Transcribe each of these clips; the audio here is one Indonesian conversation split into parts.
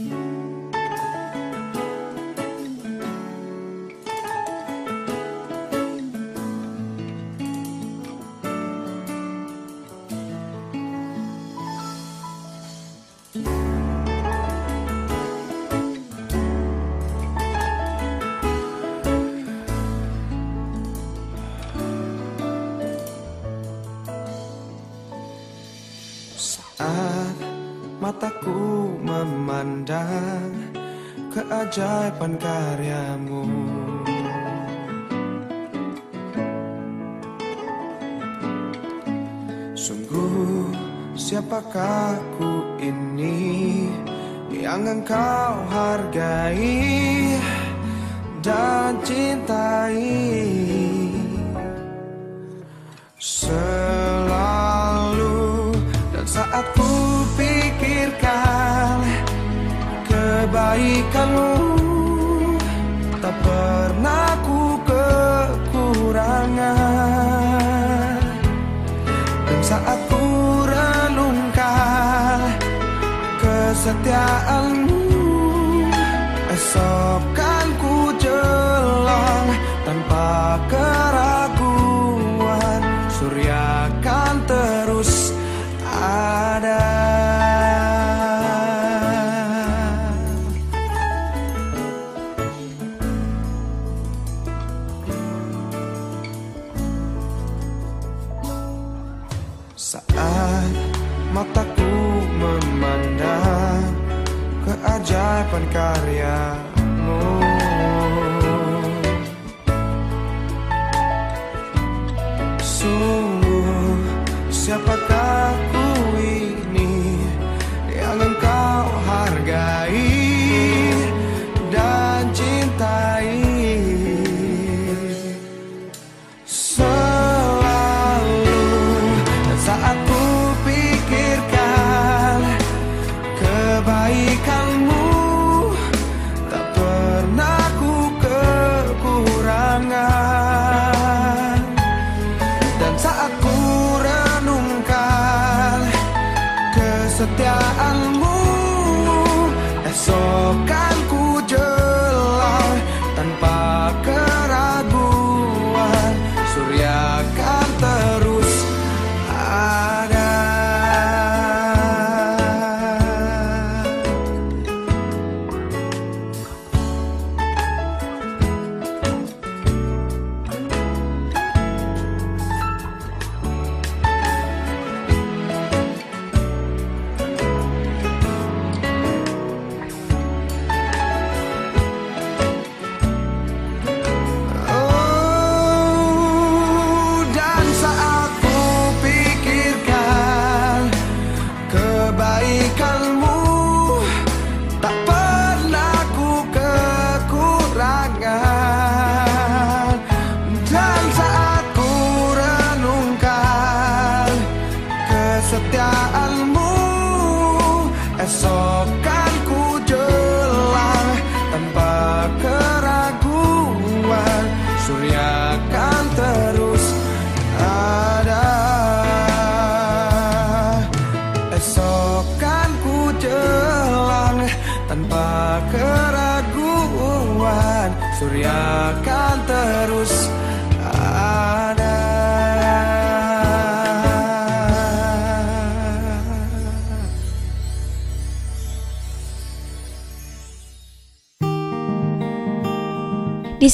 Saat keajaiban karyamu. Sungguh siapakah ku ini yang engkau hargai dan cintai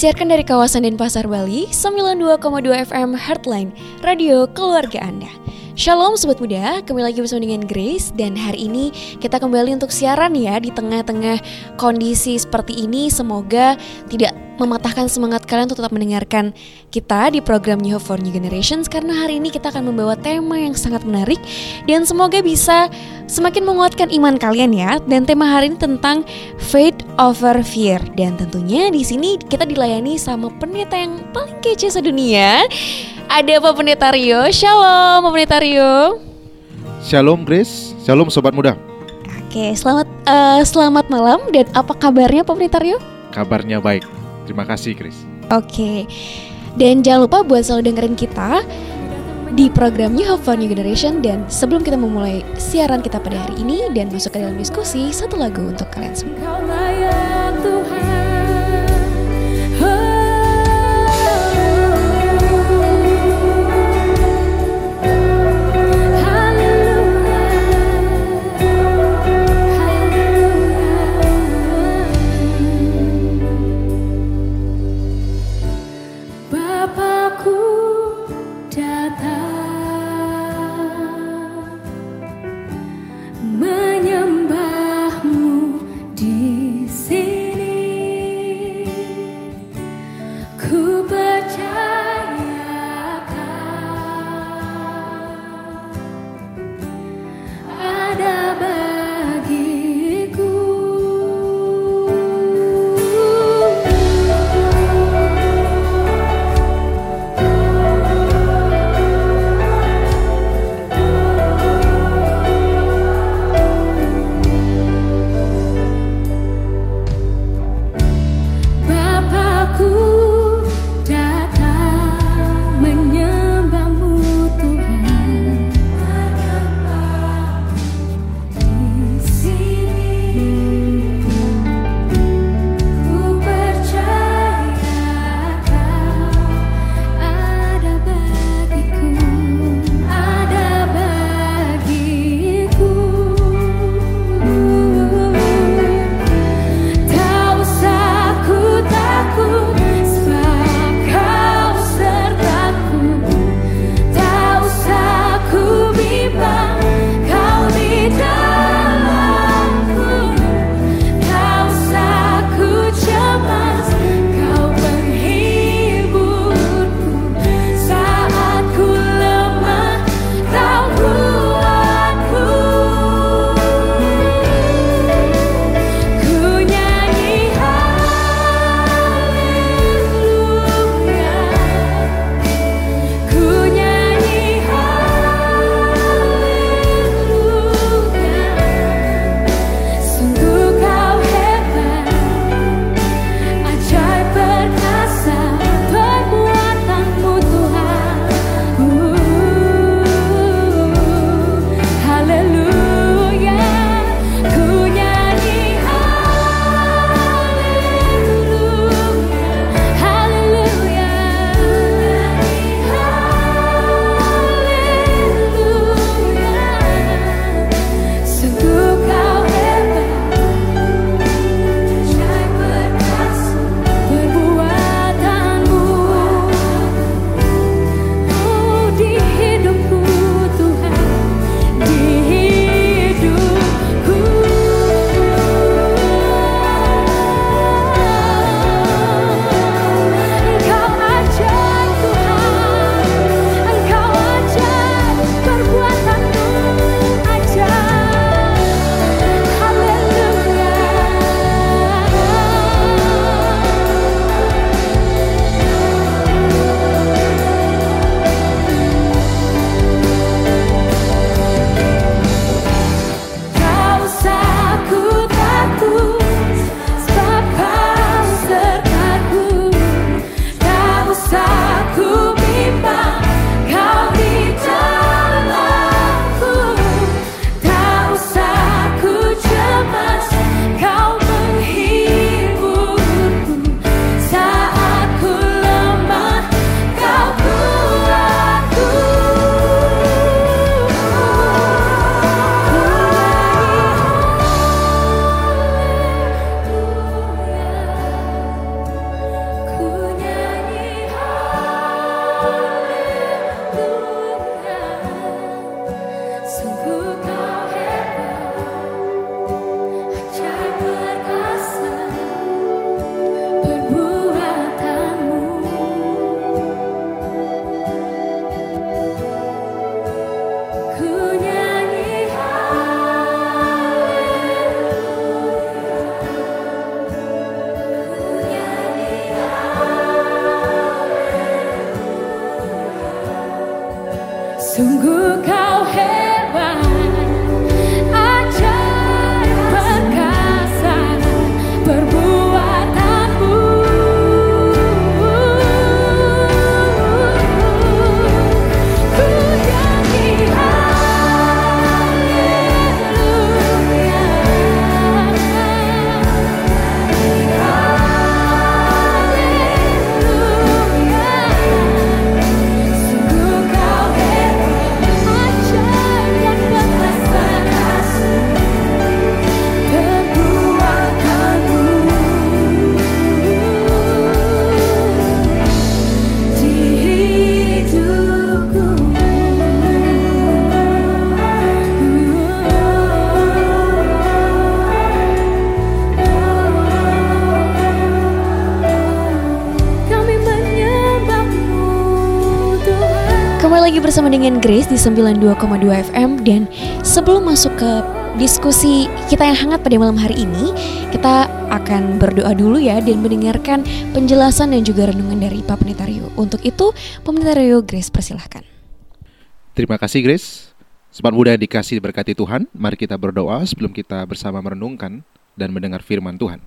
Disiarkan dari kawasan Denpasar, Bali, 92,2 FM Heartline, radio keluarga Anda. Shalom Sobat Muda, kembali lagi bersama dengan Grace. Dan hari ini kita kembali untuk siaran ya di tengah-tengah kondisi seperti ini. Semoga tidak mematahkan semangat kalian untuk tetap mendengarkan kita di program New Hope for New Generations karena hari ini kita akan membawa tema yang sangat menarik dan semoga bisa semakin menguatkan iman kalian ya. Dan tema hari ini tentang faith over fear. Dan tentunya di sini kita dilayani sama pendeta yang paling kece sedunia. Ada Pak Pendeta Rio, Shalom Pak Pendeta Rio. Shalom Grace, Shalom Sobat Muda. Oke, selamat eh, selamat malam. Dan apa kabarnya Pak Pendeta Rio? Kabarnya baik, terima kasih Grace Oke, dan jangan lupa buat selalu dengerin kita di program New Hope for New Generation. Dan sebelum kita memulai siaran kita pada hari ini dan masuk ke dalam diskusi satu lagu untuk kalian semua. Bersama dengan Grace di 92,2 FM dan sebelum masuk ke diskusi kita yang hangat pada malam hari ini, kita akan berdoa dulu ya dan mendengarkan penjelasan dan juga renungan dari Pak Pendeta Rio. Untuk itu, Pendeta Rio, Grace persilahkan. Terima kasih Grace. Sobat muda yang dikasih berkati Tuhan, mari kita berdoa sebelum kita bersama merenungkan dan mendengar firman Tuhan.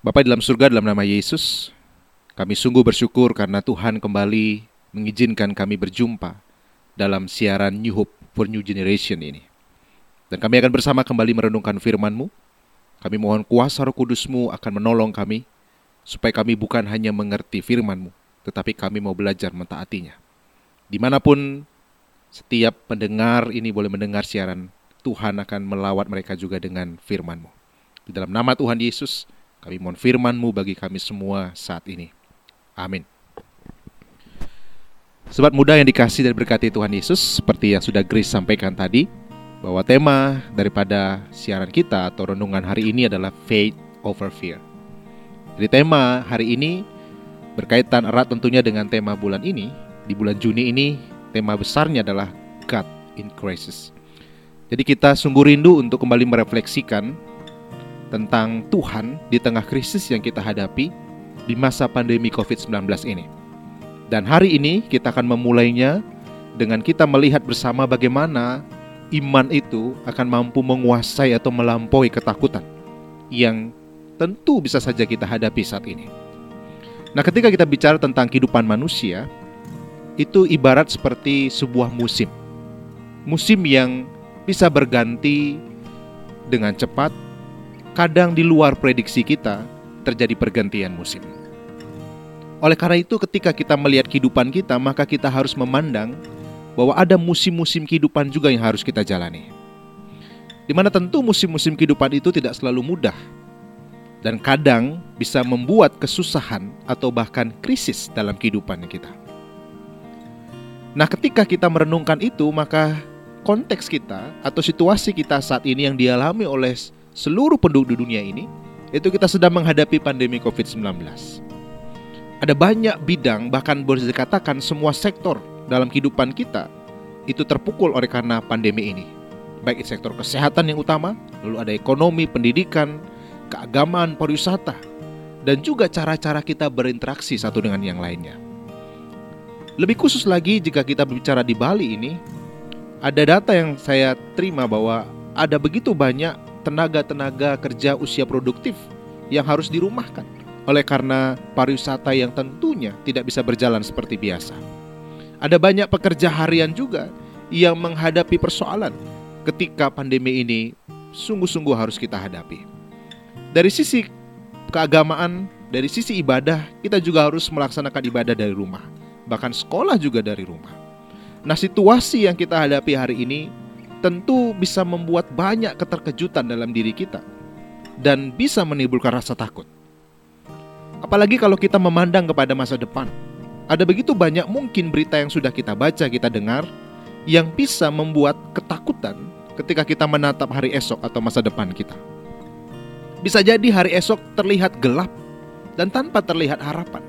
Bapak dalam surga dalam nama Yesus, kami sungguh bersyukur karena Tuhan kembali mengizinkan kami berjumpa dalam siaran New Hope for New Generation ini. Dan kami akan bersama kembali merenungkan firman-Mu. Kami mohon kuasa roh kudus-Mu akan menolong kami, supaya kami bukan hanya mengerti firman-Mu, tetapi kami mau belajar mentaatinya. Di mana pun setiap pendengar ini boleh mendengar siaran, Tuhan akan melawat mereka juga dengan firman-Mu. Di dalam nama Tuhan Yesus, kami mohon firman-Mu bagi kami semua saat ini. Amin. Sobat muda yang dikasih dan berkati Tuhan Yesus, seperti yang sudah Grace sampaikan tadi, bahwa tema daripada siaran kita atau renungan hari ini adalah faith over fear. Jadi tema hari ini berkaitan erat tentunya dengan tema bulan ini. Di bulan Juni ini tema besarnya adalah God in Crisis. Jadi kita sungguh rindu untuk kembali merefleksikan tentang Tuhan di tengah krisis yang kita hadapi di masa pandemi COVID-19 ini. Dan hari ini kita akan memulainya dengan kita melihat bersama bagaimana iman itu akan mampu menguasai atau melampaui ketakutan yang tentu bisa saja kita hadapi saat ini. Nah, ketika kita bicara tentang kehidupan manusia, itu ibarat seperti sebuah musim. Musim yang bisa berganti dengan cepat, kadang di luar prediksi kita, terjadi pergantian musim. Oleh karena itu, ketika kita melihat kehidupan kita, maka kita harus memandang bahwa ada musim-musim kehidupan juga yang harus kita jalani. Di mana tentu musim-musim kehidupan itu tidak selalu mudah, dan kadang bisa membuat kesusahan atau bahkan krisis dalam kehidupan kita. Nah, ketika kita merenungkan itu, maka konteks kita atau situasi kita saat ini yang dialami oleh seluruh penduduk dunia ini itu kita sedang menghadapi pandemi COVID-19. Ada banyak bidang, bahkan boleh dikatakan semua sektor dalam kehidupan kita itu terpukul oleh karena pandemi ini. Baik sektor kesehatan yang utama, lalu ada ekonomi, pendidikan, keagamaan, pariwisata, dan juga cara-cara kita berinteraksi satu dengan yang lainnya. Lebih khusus lagi jika kita berbicara di Bali ini, ada data yang saya terima bahwa ada begitu banyak tenaga-tenaga kerja usia produktif yang harus dirumahkan oleh karena pariwisata yang tentunya tidak bisa berjalan seperti biasa. Ada banyak pekerja harian juga yang menghadapi persoalan ketika pandemi ini sungguh-sungguh harus kita hadapi. Dari sisi keagamaan, dari sisi ibadah, kita juga harus melaksanakan ibadah dari rumah, bahkan sekolah juga dari rumah. Nah, situasi yang kita hadapi hari ini tentu bisa membuat banyak keterkejutan dalam diri kita dan bisa menimbulkan rasa takut. Apalagi kalau kita memandang kepada masa depan. Ada begitu banyak mungkin berita yang sudah kita baca, kita dengar yang bisa membuat ketakutan ketika kita menatap hari esok atau masa depan kita. Bisa jadi hari esok terlihat gelap dan tanpa terlihat harapan.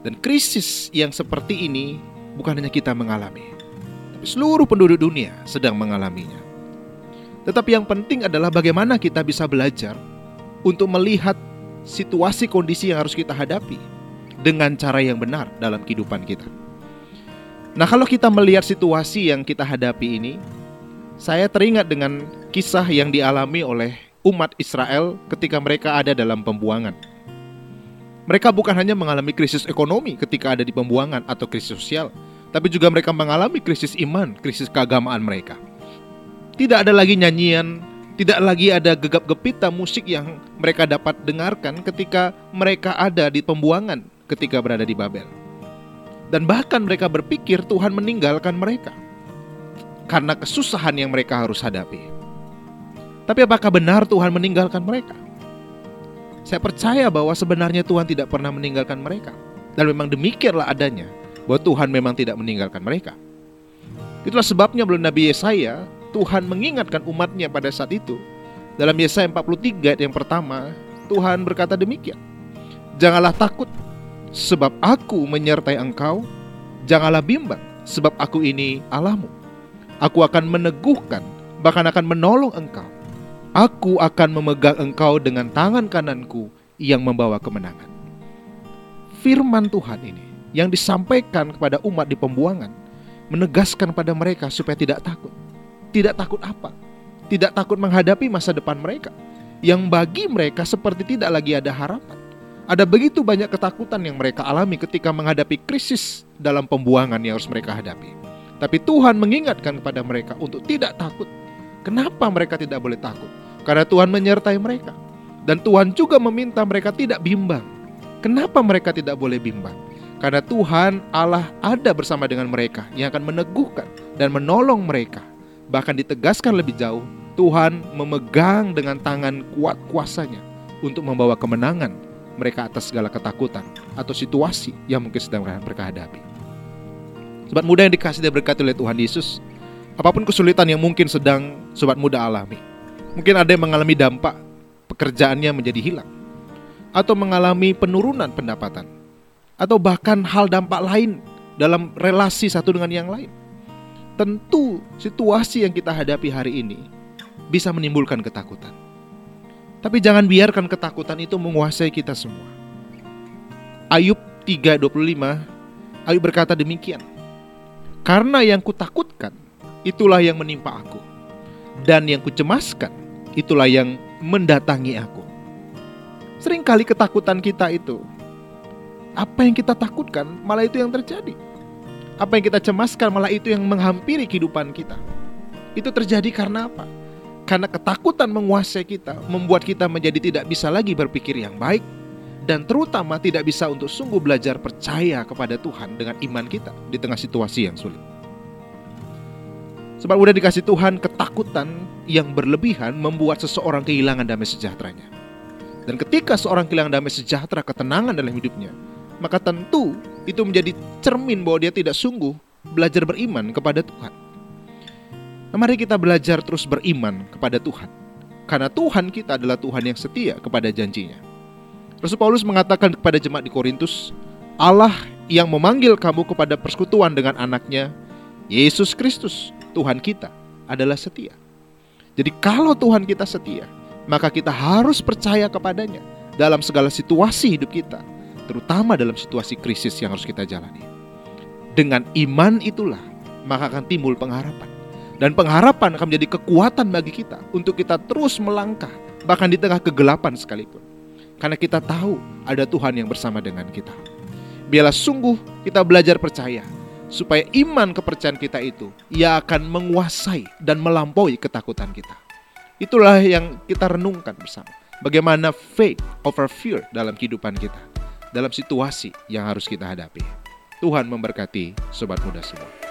Dan krisis yang seperti ini bukan hanya kita mengalami, seluruh penduduk dunia sedang mengalaminya. Tetapi yang penting adalah bagaimana kita bisa belajar untuk melihat situasi kondisi yang harus kita hadapi dengan cara yang benar dalam kehidupan kita. Nah, kalau kita melihat situasi yang kita hadapi ini, saya teringat dengan kisah yang dialami oleh umat Israel ketika mereka ada dalam pembuangan. Mereka bukan hanya mengalami krisis ekonomi ketika ada di pembuangan atau krisis sosial, tapi juga mereka mengalami krisis iman, krisis keagamaan mereka. Tidak ada lagi nyanyian, tidak lagi ada gegap gepita musik yang mereka dapat dengarkan ketika mereka ada di pembuangan ketika berada di Babel. Dan bahkan mereka berpikir Tuhan meninggalkan mereka karena kesusahan yang mereka harus hadapi. Tapi apakah benar Tuhan meninggalkan mereka? Saya percaya bahwa sebenarnya Tuhan tidak pernah meninggalkan mereka. Dan memang demikianlah adanya bahwa Tuhan memang tidak meninggalkan mereka. Itulah sebabnya belum Nabi Yesaya, Tuhan mengingatkan umatnya pada saat itu. Dalam Yesaya 43 yang pertama, Tuhan berkata demikian. Janganlah takut, sebab aku menyertai engkau. Janganlah bimbang, sebab aku ini Allahmu. Aku akan meneguhkan, bahkan akan menolong engkau. Aku akan memegang engkau dengan tangan kananku yang membawa kemenangan. Firman Tuhan ini yang disampaikan kepada umat di pembuangan menegaskan pada mereka supaya tidak takut. Tidak takut apa? Tidak takut menghadapi masa depan mereka yang bagi mereka seperti tidak lagi ada harapan. Ada begitu banyak ketakutan yang mereka alami ketika menghadapi krisis dalam pembuangan yang harus mereka hadapi. Tapi Tuhan mengingatkan kepada mereka untuk tidak takut. Kenapa mereka tidak boleh takut? Karena Tuhan menyertai mereka. Dan Tuhan juga meminta mereka tidak bimbang. Kenapa mereka tidak boleh bimbang? Karena Tuhan Allah ada bersama dengan mereka yang akan meneguhkan dan menolong mereka. Bahkan ditegaskan lebih jauh, Tuhan memegang dengan tangan kuat kuasanya untuk membawa kemenangan mereka atas segala ketakutan atau situasi yang mungkin sedang mereka hadapi. Sobat muda yang dikasih dan berkati oleh Tuhan Yesus, apa pun kesulitan yang mungkin sedang sobat muda alami, mungkin ada yang mengalami dampak pekerjaannya menjadi hilang, atau mengalami penurunan pendapatan, atau bahkan hal dampak lain dalam relasi satu dengan yang lain. Tentu situasi yang kita hadapi hari ini bisa menimbulkan ketakutan. Tapi jangan biarkan ketakutan itu menguasai kita semua. Ayub 3:25 Ayub berkata demikian. Karena yang kutakutkan itulah yang menimpa aku dan yang kucemaskan itulah yang mendatangi aku. Seringkali ketakutan kita itu apa yang kita takutkan malah itu yang terjadi. Apa yang kita cemaskan malah itu yang menghampiri kehidupan kita. Itu terjadi karena apa? Karena ketakutan menguasai kita, membuat kita menjadi tidak bisa lagi berpikir yang baik, dan terutama tidak bisa untuk sungguh belajar percaya kepada Tuhan dengan iman kita di tengah situasi yang sulit. Sebab udah dikasih Tuhan ketakutan yang berlebihan membuat seseorang kehilangan damai sejahteranya. Dan ketika seorang kehilangan damai sejahtera, ketenangan dalam hidupnya, maka tentu itu menjadi cermin bahwa dia tidak sungguh belajar beriman kepada Tuhan. Nah, mari kita belajar terus beriman kepada Tuhan. Karena Tuhan kita adalah Tuhan yang setia kepada janjinya. Rasul Paulus mengatakan kepada jemaat di Korintus, Allah yang memanggil kamu kepada persekutuan dengan anaknya, Yesus Kristus, Tuhan kita, adalah setia. Jadi kalau Tuhan kita setia, maka kita harus percaya kepadanya dalam segala situasi hidup kita terutama dalam situasi krisis yang harus kita jalani. Dengan iman itulah maka akan timbul pengharapan. Dan pengharapan akan menjadi kekuatan bagi kita untuk kita terus melangkah bahkan di tengah kegelapan sekalipun. Karena kita tahu ada Tuhan yang bersama dengan kita. Biarlah sungguh kita belajar percaya supaya iman kepercayaan kita itu ia akan menguasai dan melampaui ketakutan kita. Itulah yang kita renungkan bersama. Bagaimana faith over fear dalam kehidupan kita dalam situasi yang harus kita hadapi. Tuhan memberkati sobat muda semua.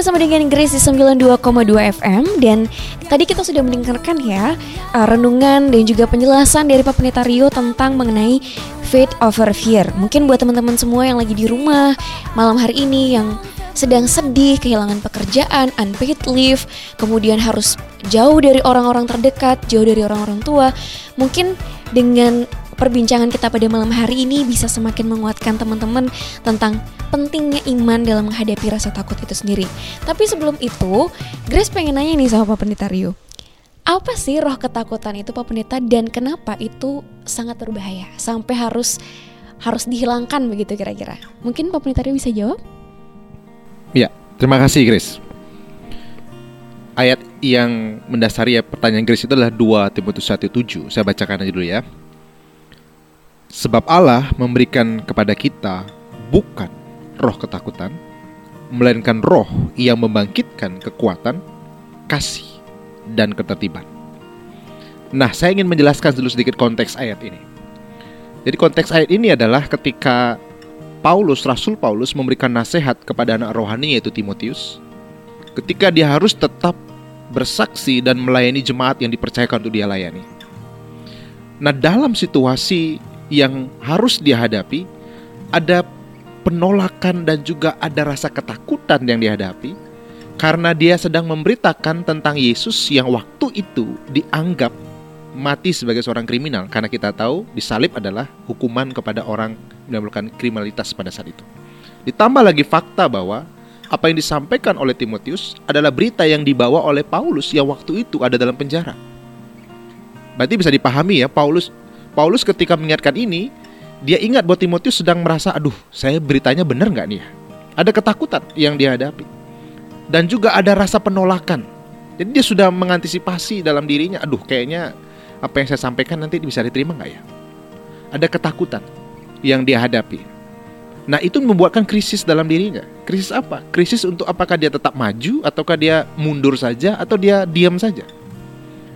Bersama dengan Grace di 92,2 FM Dan tadi kita sudah mendengarkan ya uh, Renungan dan juga penjelasan dari Pak Pendeta Rio tentang mengenai Faith over Fear Mungkin buat teman-teman semua yang lagi di rumah malam hari ini yang sedang sedih, kehilangan pekerjaan, unpaid leave, kemudian harus jauh dari orang-orang terdekat, jauh dari orang-orang tua. Mungkin dengan perbincangan kita pada malam hari ini bisa semakin menguatkan teman-teman tentang pentingnya iman dalam menghadapi rasa takut itu sendiri. Tapi sebelum itu, Grace pengen nanya nih sama Pak Pendeta Rio. Apa sih roh ketakutan itu Pak Pendeta dan kenapa itu sangat berbahaya sampai harus harus dihilangkan begitu kira-kira? Mungkin Pak Pendeta Rio bisa jawab? Ya, terima kasih Grace. Ayat yang mendasari ya pertanyaan Grace itu adalah 2 Timotius 1:7. Saya bacakan aja dulu ya. Sebab Allah memberikan kepada kita bukan roh ketakutan, melainkan roh yang membangkitkan kekuatan, kasih, dan ketertiban. Nah, saya ingin menjelaskan dulu sedikit konteks ayat ini. Jadi konteks ayat ini adalah ketika Paulus, Rasul Paulus memberikan nasihat kepada anak rohani yaitu Timotius ketika dia harus tetap bersaksi dan melayani jemaat yang dipercayakan untuk dia layani. Nah, dalam situasi yang harus dia hadapi ada penolakan dan juga ada rasa ketakutan yang dihadapi karena dia sedang memberitakan tentang Yesus yang waktu itu dianggap mati sebagai seorang kriminal karena kita tahu disalib adalah hukuman kepada orang yang melakukan kriminalitas pada saat itu. Ditambah lagi fakta bahwa apa yang disampaikan oleh Timotius adalah berita yang dibawa oleh Paulus yang waktu itu ada dalam penjara. Berarti bisa dipahami ya Paulus Paulus ketika mengingatkan ini dia ingat bahwa Timotius sedang merasa aduh saya beritanya benar nggak nih ya? Ada ketakutan yang dihadapi dan juga ada rasa penolakan. Jadi dia sudah mengantisipasi dalam dirinya aduh kayaknya apa yang saya sampaikan nanti bisa diterima nggak ya? Ada ketakutan yang dia hadapi. Nah itu membuatkan krisis dalam dirinya. Krisis apa? Krisis untuk apakah dia tetap maju ataukah dia mundur saja atau dia diam saja.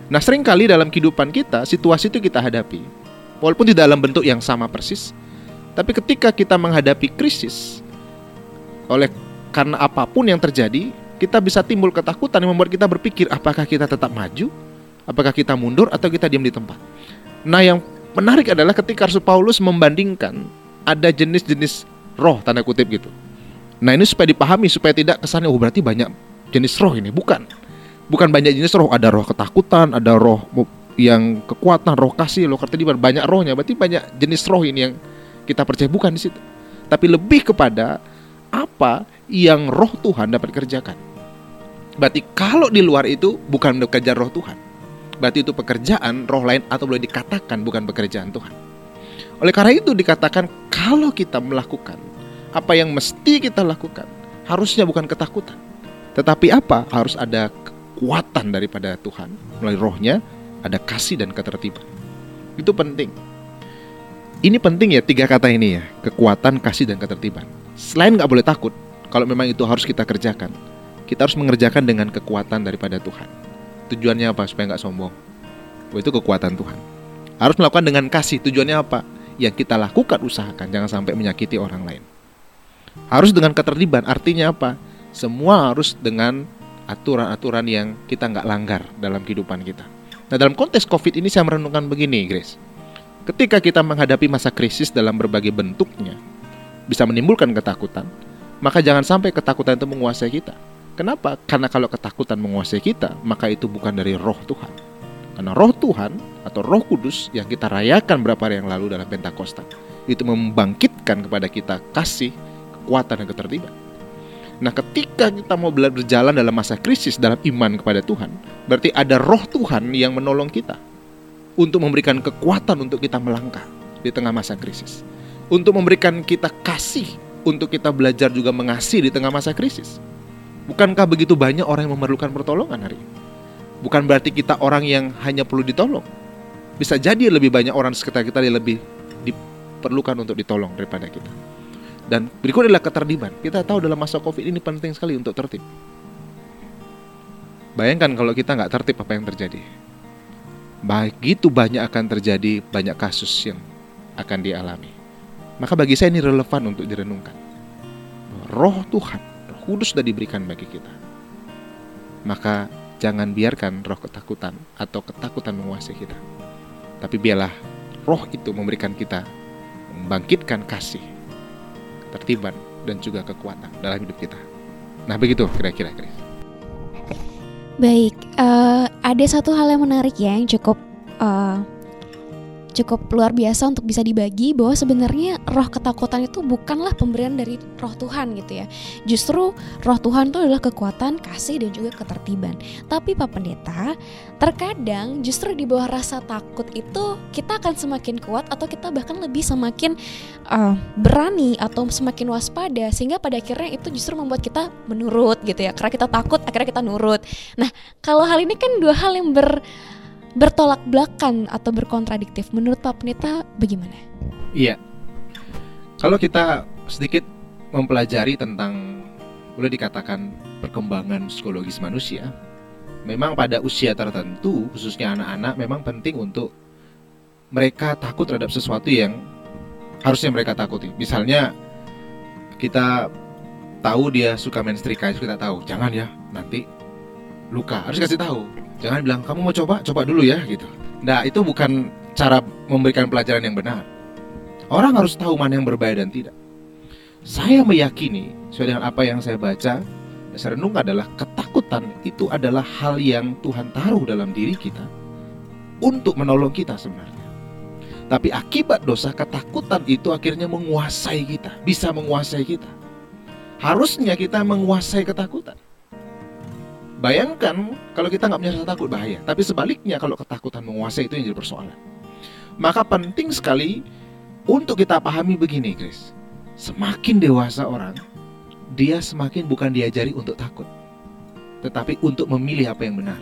Nah sering kali dalam kehidupan kita situasi itu kita hadapi. Walaupun tidak dalam bentuk yang sama persis. Tapi ketika kita menghadapi krisis oleh karena apa pun yang terjadi, kita bisa timbul ketakutan yang membuat kita berpikir apakah kita tetap maju Apakah kita mundur atau kita diam di tempat? Nah, yang menarik adalah ketika Rasul Paulus membandingkan ada jenis-jenis roh tanda kutip gitu. Nah, ini supaya dipahami supaya tidak kesannya oh berarti banyak jenis roh ini, bukan. Bukan banyak jenis roh, ada roh ketakutan, ada roh yang kekuatan, roh kasih, roh ketertiban, banyak rohnya. Berarti banyak jenis roh ini yang kita percaya bukan di situ. Tapi lebih kepada apa yang roh Tuhan dapat kerjakan. Berarti kalau di luar itu bukan bekerja roh Tuhan berarti itu pekerjaan roh lain atau boleh dikatakan bukan pekerjaan Tuhan. Oleh karena itu dikatakan kalau kita melakukan apa yang mesti kita lakukan, harusnya bukan ketakutan. Tetapi apa? Harus ada kekuatan daripada Tuhan melalui rohnya, ada kasih dan ketertiban. Itu penting. Ini penting ya tiga kata ini ya, kekuatan, kasih dan ketertiban. Selain nggak boleh takut, kalau memang itu harus kita kerjakan, kita harus mengerjakan dengan kekuatan daripada Tuhan. Tujuannya apa? Supaya nggak sombong. Oh, itu kekuatan Tuhan. Harus melakukan dengan kasih. Tujuannya apa? Yang kita lakukan usahakan jangan sampai menyakiti orang lain. Harus dengan ketertiban. Artinya apa? Semua harus dengan aturan-aturan yang kita nggak langgar dalam kehidupan kita. Nah dalam konteks COVID ini saya merenungkan begini, Grace. Ketika kita menghadapi masa krisis dalam berbagai bentuknya, bisa menimbulkan ketakutan, maka jangan sampai ketakutan itu menguasai kita. Kenapa? Karena kalau ketakutan menguasai kita, maka itu bukan dari roh Tuhan. Karena roh Tuhan atau roh kudus yang kita rayakan berapa hari yang lalu dalam Pentakosta, itu membangkitkan kepada kita kasih, kekuatan, dan ketertiban. Nah ketika kita mau berjalan dalam masa krisis dalam iman kepada Tuhan, berarti ada roh Tuhan yang menolong kita untuk memberikan kekuatan untuk kita melangkah di tengah masa krisis. Untuk memberikan kita kasih untuk kita belajar juga mengasihi di tengah masa krisis. Bukankah begitu banyak orang yang memerlukan pertolongan hari ini? Bukan berarti kita orang yang hanya perlu ditolong. Bisa jadi lebih banyak orang sekitar kita yang lebih diperlukan untuk ditolong daripada kita. Dan berikut adalah ketertiban. Kita tahu dalam masa COVID ini penting sekali untuk tertib. Bayangkan kalau kita nggak tertib apa yang terjadi. Begitu banyak akan terjadi banyak kasus yang akan dialami. Maka bagi saya ini relevan untuk direnungkan. Roh Tuhan Kudus sudah diberikan bagi kita. Maka jangan biarkan roh ketakutan atau ketakutan menguasai kita. Tapi biarlah roh itu memberikan kita membangkitkan kasih, ketertiban dan juga kekuatan dalam hidup kita. Nah, begitu kira-kira Chris. Baik, eh, ada satu hal yang menarik ya yang cukup eh, cukup luar biasa untuk bisa dibagi bahwa sebenarnya roh ketakutan itu bukanlah pemberian dari roh Tuhan gitu ya. Justru roh Tuhan itu adalah kekuatan, kasih dan juga ketertiban. Tapi Pak Pendeta, terkadang justru di bawah rasa takut itu kita akan semakin kuat atau kita bahkan lebih semakin eh, berani atau semakin waspada sehingga pada akhirnya itu justru membuat kita menurut gitu ya. Karena kita takut akhirnya kita nurut. Nah, kalau hal ini kan dua hal yang ber bertolak belakang atau berkontradiktif. Menurut Pak Pendeta bagaimana? Iya. Kalau kita sedikit mempelajari tentang boleh dikatakan perkembangan psikologis manusia, memang pada usia tertentu, khususnya anak-anak, memang penting untuk mereka takut terhadap sesuatu yang harusnya mereka takuti. Misalnya kita tahu dia suka main setrika, kita tahu, jangan ya, nanti luka. Harus kasih tahu. Jangan bilang kamu mau coba, coba dulu ya gitu. Nah, itu bukan cara memberikan pelajaran yang benar. Orang harus tahu mana yang berbahaya dan tidak. Saya meyakini sesuai dengan apa yang saya baca, saya renung adalah ketakutan itu adalah hal yang Tuhan taruh dalam diri kita untuk menolong kita sebenarnya. Tapi akibat dosa ketakutan itu akhirnya menguasai kita, bisa menguasai kita. Harusnya kita menguasai ketakutan. Bayangkan kalau kita nggak punya rasa takut bahaya. Tapi sebaliknya kalau ketakutan menguasai itu yang jadi persoalan. Maka penting sekali untuk kita pahami begini, Chris. Semakin dewasa orang, dia semakin bukan diajari untuk takut, tetapi untuk memilih apa yang benar.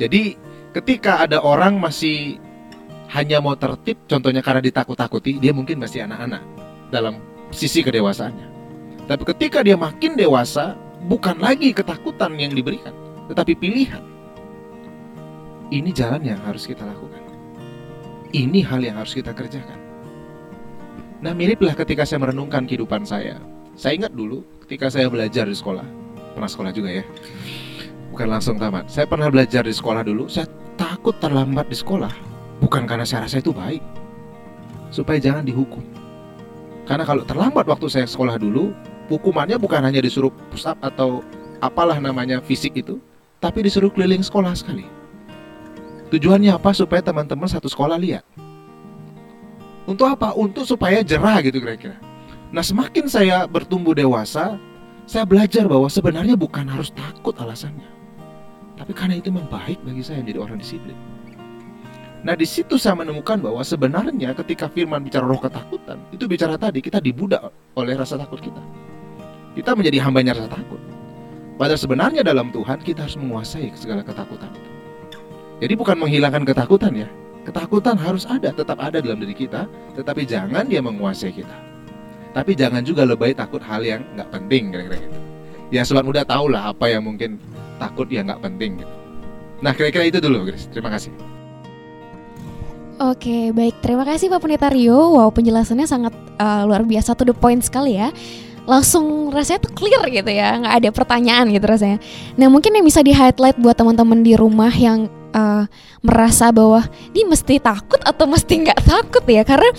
Jadi ketika ada orang masih hanya mau tertib, contohnya karena ditakut-takuti, dia mungkin masih anak-anak dalam sisi kedewasaannya. Tapi ketika dia makin dewasa, bukan lagi ketakutan yang diberikan, tetapi pilihan. Ini jalan yang harus kita lakukan. Ini hal yang harus kita kerjakan. Nah, miriplah ketika saya merenungkan kehidupan saya. Saya ingat dulu ketika saya belajar di sekolah. Pernah sekolah juga ya. Bukan langsung tamat. Saya pernah belajar di sekolah dulu. Saya takut terlambat di sekolah. Bukan karena saya rasa itu baik. Supaya jangan dihukum. Karena kalau terlambat waktu saya sekolah dulu, hukumannya bukan hanya disuruh push up atau apalah namanya fisik itu, tapi disuruh keliling sekolah sekali. Tujuannya apa? Supaya teman-teman satu sekolah lihat. Untuk apa? Untuk supaya jerah gitu kira-kira. Nah semakin saya bertumbuh dewasa, saya belajar bahwa sebenarnya bukan harus takut alasannya. Tapi karena itu memang baik bagi saya menjadi orang disiplin. Nah di situ saya menemukan bahwa sebenarnya ketika firman bicara roh ketakutan, itu bicara tadi kita dibudak oleh rasa takut kita. Kita menjadi hambanya rasa takut. Padahal sebenarnya dalam Tuhan kita harus menguasai segala ketakutan. Jadi bukan menghilangkan ketakutan ya. Ketakutan harus ada, tetap ada dalam diri kita, tetapi jangan dia menguasai kita. Tapi jangan juga lebay takut hal yang nggak penting kira-kira gitu. Ya sobat muda tahu lah apa yang mungkin takut yang nggak penting gitu. Nah kira-kira itu dulu Chris. Terima kasih. Oke, baik. Terima kasih Pak Pendeta Rio. Wow, penjelasannya sangat uh, luar biasa to the point sekali ya. Langsung rasanya tuh clear gitu ya, nggak ada pertanyaan gitu rasanya. Nah, mungkin yang bisa di highlight buat teman-teman di rumah yang uh, merasa bahwa dia mesti takut atau mesti nggak takut ya, karena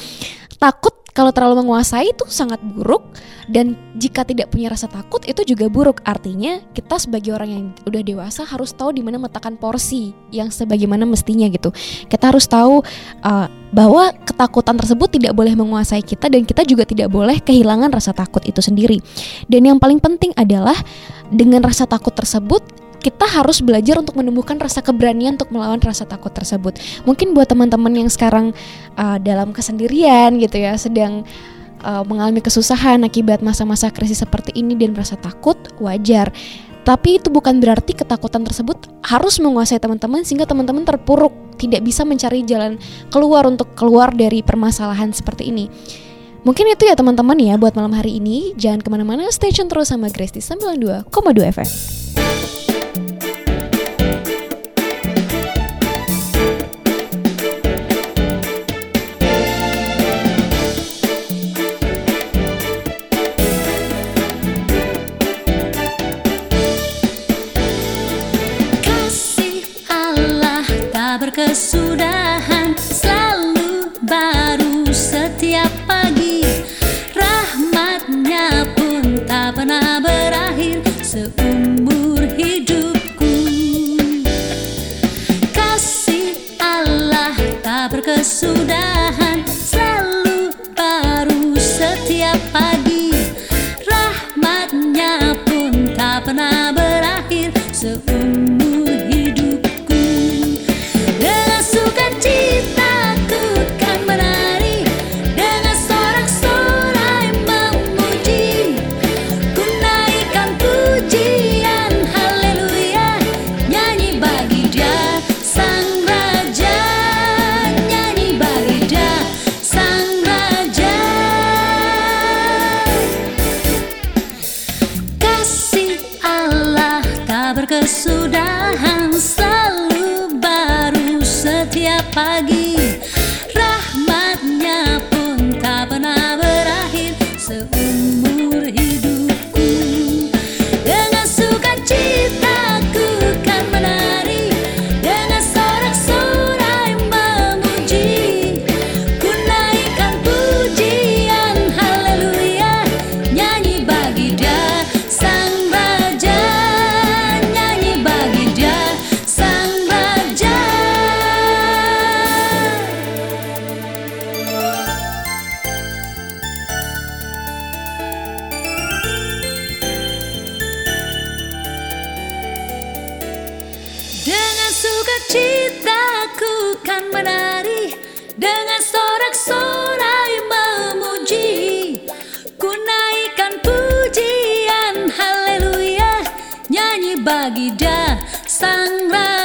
takut kalau terlalu menguasai itu sangat buruk dan jika tidak punya rasa takut itu juga buruk. Artinya kita sebagai orang yang udah dewasa harus tahu di mana meletakkan porsi yang sebagaimana mestinya gitu. Kita harus tahu uh, bahwa ketakutan tersebut tidak boleh menguasai kita dan kita juga tidak boleh kehilangan rasa takut itu sendiri. Dan yang paling penting adalah dengan rasa takut tersebut kita harus belajar untuk menumbuhkan rasa keberanian untuk melawan rasa takut tersebut. Mungkin buat teman-teman yang sekarang uh, dalam kesendirian gitu ya, sedang uh, mengalami kesusahan akibat masa-masa krisis seperti ini dan merasa takut, wajar. Tapi itu bukan berarti ketakutan tersebut harus menguasai teman-teman sehingga teman-teman terpuruk, tidak bisa mencari jalan keluar untuk keluar dari permasalahan seperti ini. Mungkin itu ya teman-teman ya buat malam hari ini. Jangan ke mana-mana, stay tune terus sama Grace di 92,2 FM. Jesus. Nyanyi bagi dia sang raja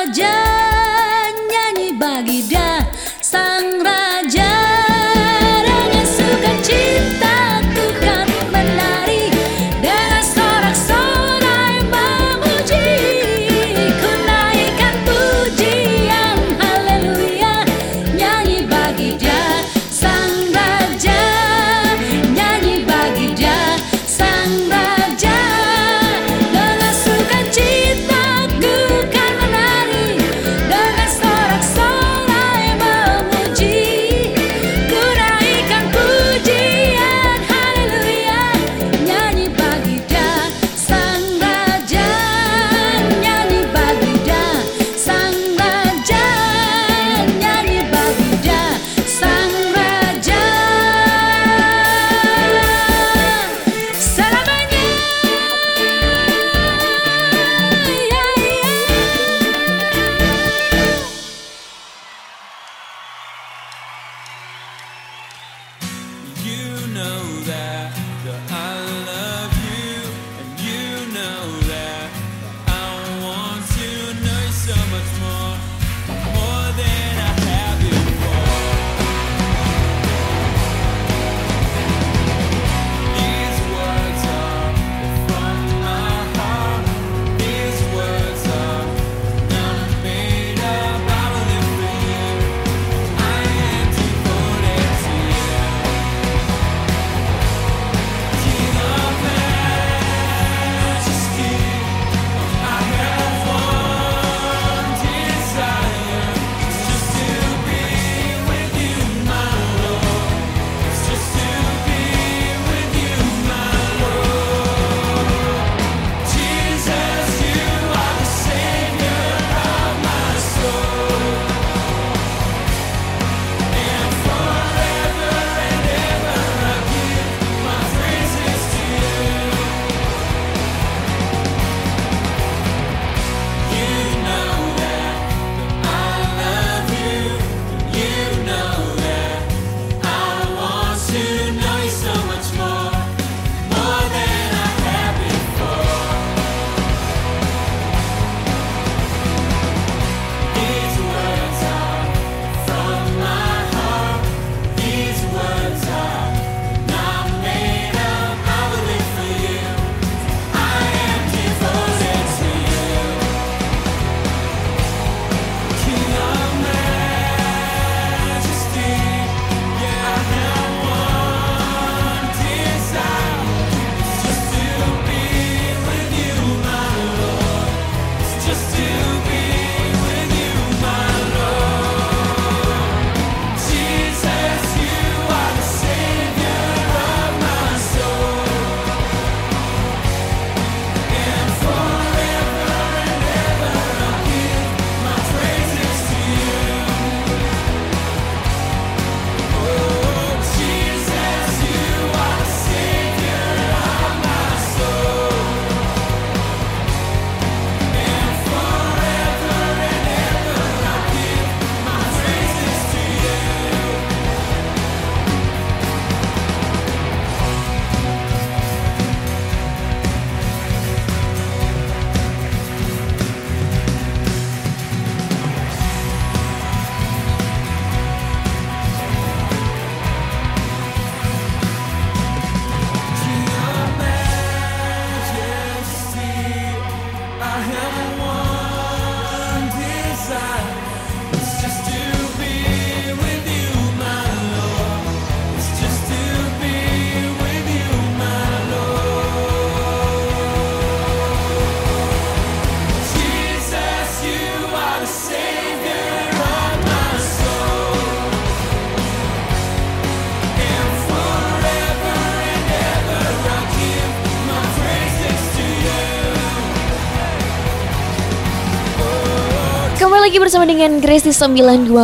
lagi bersama dengan Grace di 92,2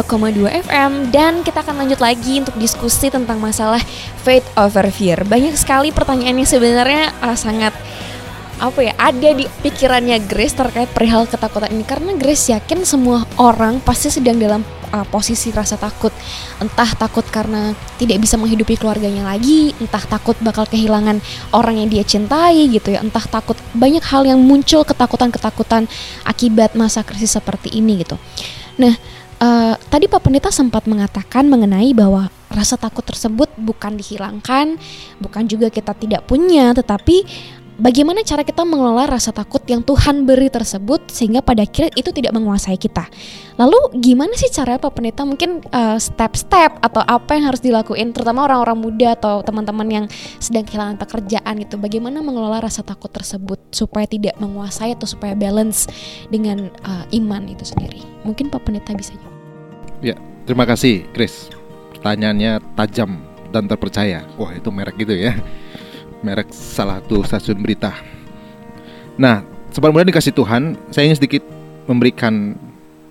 FM dan kita akan lanjut lagi untuk diskusi tentang masalah faith over fear. Banyak sekali pertanyaan yang sebenarnya uh, sangat apa ya ada di pikirannya Grace terkait perihal ketakutan ini karena Grace yakin semua orang pasti sedang dalam uh, posisi rasa takut. Entah takut karena tidak bisa menghidupi keluarganya lagi entah takut bakal kehilangan orang yang dia cintai gitu ya. Entah takut banyak hal yang muncul ketakutan-ketakutan akibat masa krisis seperti ini gitu. Nah uh, tadi Pak Pendeta sempat mengatakan mengenai bahwa rasa takut tersebut bukan dihilangkan bukan juga kita tidak punya tetapi bagaimana cara kita mengelola rasa takut yang Tuhan beri tersebut sehingga pada akhirnya itu tidak menguasai kita. Lalu gimana sih cara Pak Pendeta mungkin uh, step-step atau apa yang harus dilakuin terutama orang-orang muda atau teman-teman yang sedang kehilangan pekerjaan gitu. Bagaimana mengelola rasa takut tersebut supaya tidak menguasai atau supaya balance dengan uh, iman itu sendiri. Mungkin Pak Pendeta bisa jawab. Ya, terima kasih, Chris. Pertanyaannya tajam dan terpercaya. Wah, itu merek gitu ya. Merek salah satu stasiun berita. Nah, sobat muda dikasih Tuhan, saya ingin sedikit memberikan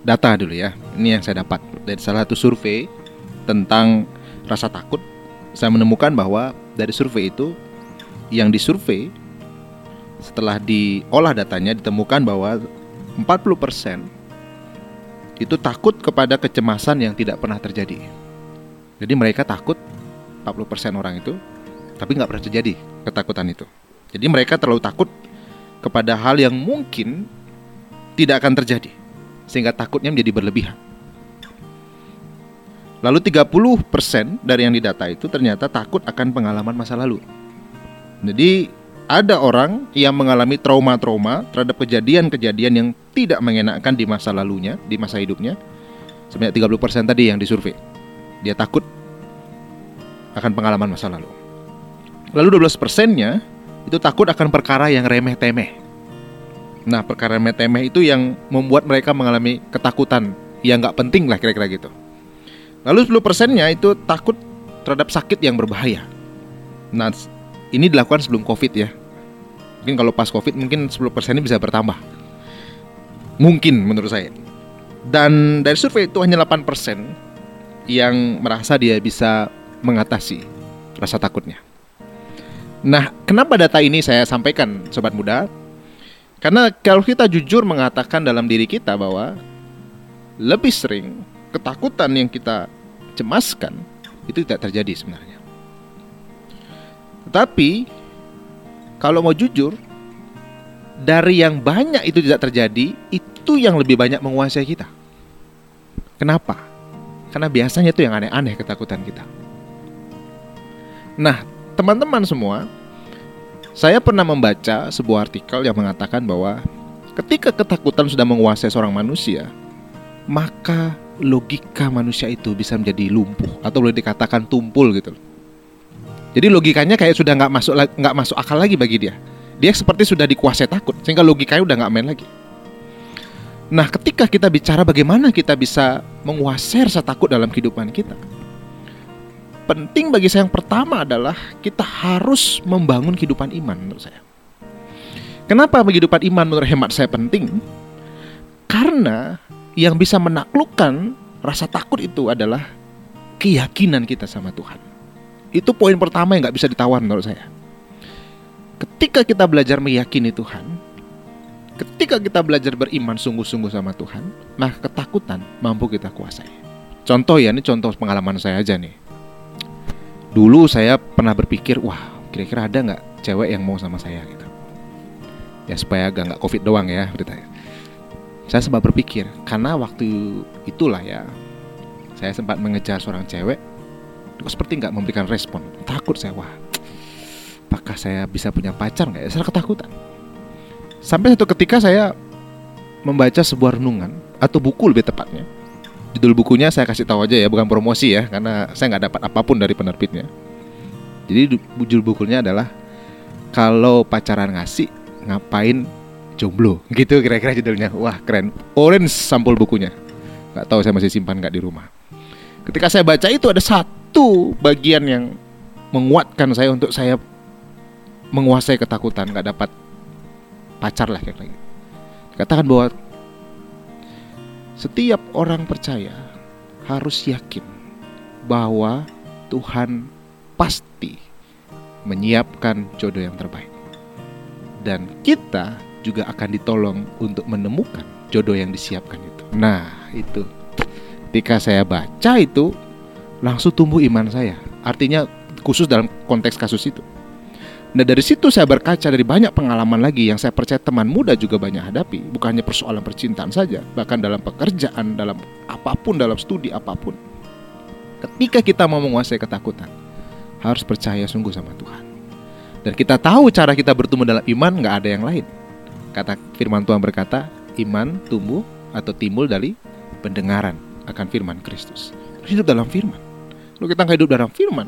data dulu ya. Ini yang saya dapat dari salah satu survei tentang rasa takut. Saya menemukan bahwa dari survei itu yang disurvei setelah diolah datanya ditemukan bahwa 40% itu takut kepada kecemasan yang tidak pernah terjadi. Jadi mereka takut 40% orang itu tapi nggak pernah terjadi ketakutan itu. Jadi mereka terlalu takut kepada hal yang mungkin tidak akan terjadi sehingga takutnya menjadi berlebihan. Lalu 30% dari yang didata itu ternyata takut akan pengalaman masa lalu. Jadi ada orang yang mengalami trauma-trauma terhadap kejadian-kejadian yang tidak mengenakkan di masa lalunya, di masa hidupnya. Sebanyak 30% tadi yang disurvei. Dia takut akan pengalaman masa lalu. Lalu 12 persennya itu takut akan perkara yang remeh-temeh. Nah, perkara remeh-temeh itu yang membuat mereka mengalami ketakutan yang nggak penting lah kira-kira gitu. Lalu 10 persennya itu takut terhadap sakit yang berbahaya. Nah, ini dilakukan sebelum COVID ya. Mungkin kalau pas COVID mungkin 10 persen ini bisa bertambah. Mungkin menurut saya. Dan dari survei itu hanya 8 persen yang merasa dia bisa mengatasi rasa takutnya. Nah, kenapa data ini saya sampaikan, sobat muda? Karena kalau kita jujur mengatakan dalam diri kita bahwa lebih sering ketakutan yang kita cemaskan itu tidak terjadi sebenarnya. Tetapi kalau mau jujur, dari yang banyak itu tidak terjadi, itu yang lebih banyak menguasai kita. Kenapa? Karena biasanya itu yang aneh-aneh ketakutan kita. Nah, teman-teman semua, saya pernah membaca sebuah artikel yang mengatakan bahwa ketika ketakutan sudah menguasai seorang manusia, maka logika manusia itu bisa menjadi lumpuh atau boleh dikatakan tumpul gitu. Jadi logikanya kayak sudah nggak masuk nggak masuk akal lagi bagi dia. Dia seperti sudah dikuasai takut sehingga logikanya udah nggak main lagi. Nah, ketika kita bicara bagaimana kita bisa menguasai rasa takut dalam kehidupan kita, penting bagi saya yang pertama adalah kita harus membangun kehidupan iman menurut saya. Kenapa kehidupan iman menurut hemat saya penting? Karena yang bisa menaklukkan rasa takut itu adalah keyakinan kita sama Tuhan. Itu poin pertama yang nggak bisa ditawar menurut saya. Ketika kita belajar meyakini Tuhan, ketika kita belajar beriman sungguh-sungguh sama Tuhan, maka ketakutan mampu kita kuasai. Contoh ya, ini contoh pengalaman saya aja nih. Dulu saya pernah berpikir, wah kira-kira ada nggak cewek yang mau sama saya gitu. Ya supaya agak nggak covid doang ya beritanya. Saya sempat berpikir, karena waktu itulah ya, saya sempat mengejar seorang cewek, kok seperti nggak memberikan respon. Takut saya, wah, apakah saya bisa punya pacar nggak ya? Saya ketakutan. Sampai satu ketika saya membaca sebuah renungan atau buku lebih tepatnya. Judul bukunya saya kasih tahu aja ya, bukan promosi ya, karena saya nggak dapat apa pun dari penerbitnya. Jadi judul bukunya adalah kalau pacaran ngasih ngapain jomblo? Gitu kira-kira judulnya. Wah keren. Orange sampul bukunya. Nggak tahu saya masih simpan nggak di rumah. Ketika saya baca itu ada satu bagian yang menguatkan saya untuk saya menguasai ketakutan nggak dapat pacar lah kayak gitu. Katakan bahwa Setiap orang percaya harus yakin bahwa Tuhan pasti menyiapkan jodoh yang terbaik. Dan kita juga akan ditolong untuk menemukan jodoh yang disiapkan itu. Nah, itu. Ketika saya baca itu langsung tumbuh iman saya. Artinya khusus dalam konteks kasus itu. Nah dari situ saya berkaca dari banyak pengalaman lagi yang saya percaya teman muda juga banyak hadapi. Bukan hanya persoalan percintaan saja Bahkan dalam pekerjaan, dalam apa pun, dalam studi apa pun. Ketika kita mau menguasai ketakutan Harus percaya sungguh sama Tuhan. Dan kita tahu cara kita bertumbuh dalam iman nggak ada yang lain. Kata firman Tuhan berkata Iman tumbuh atau timbul dari pendengaran akan firman Kristus. Hidup dalam firman. Kalau kita nggak hidup dalam firman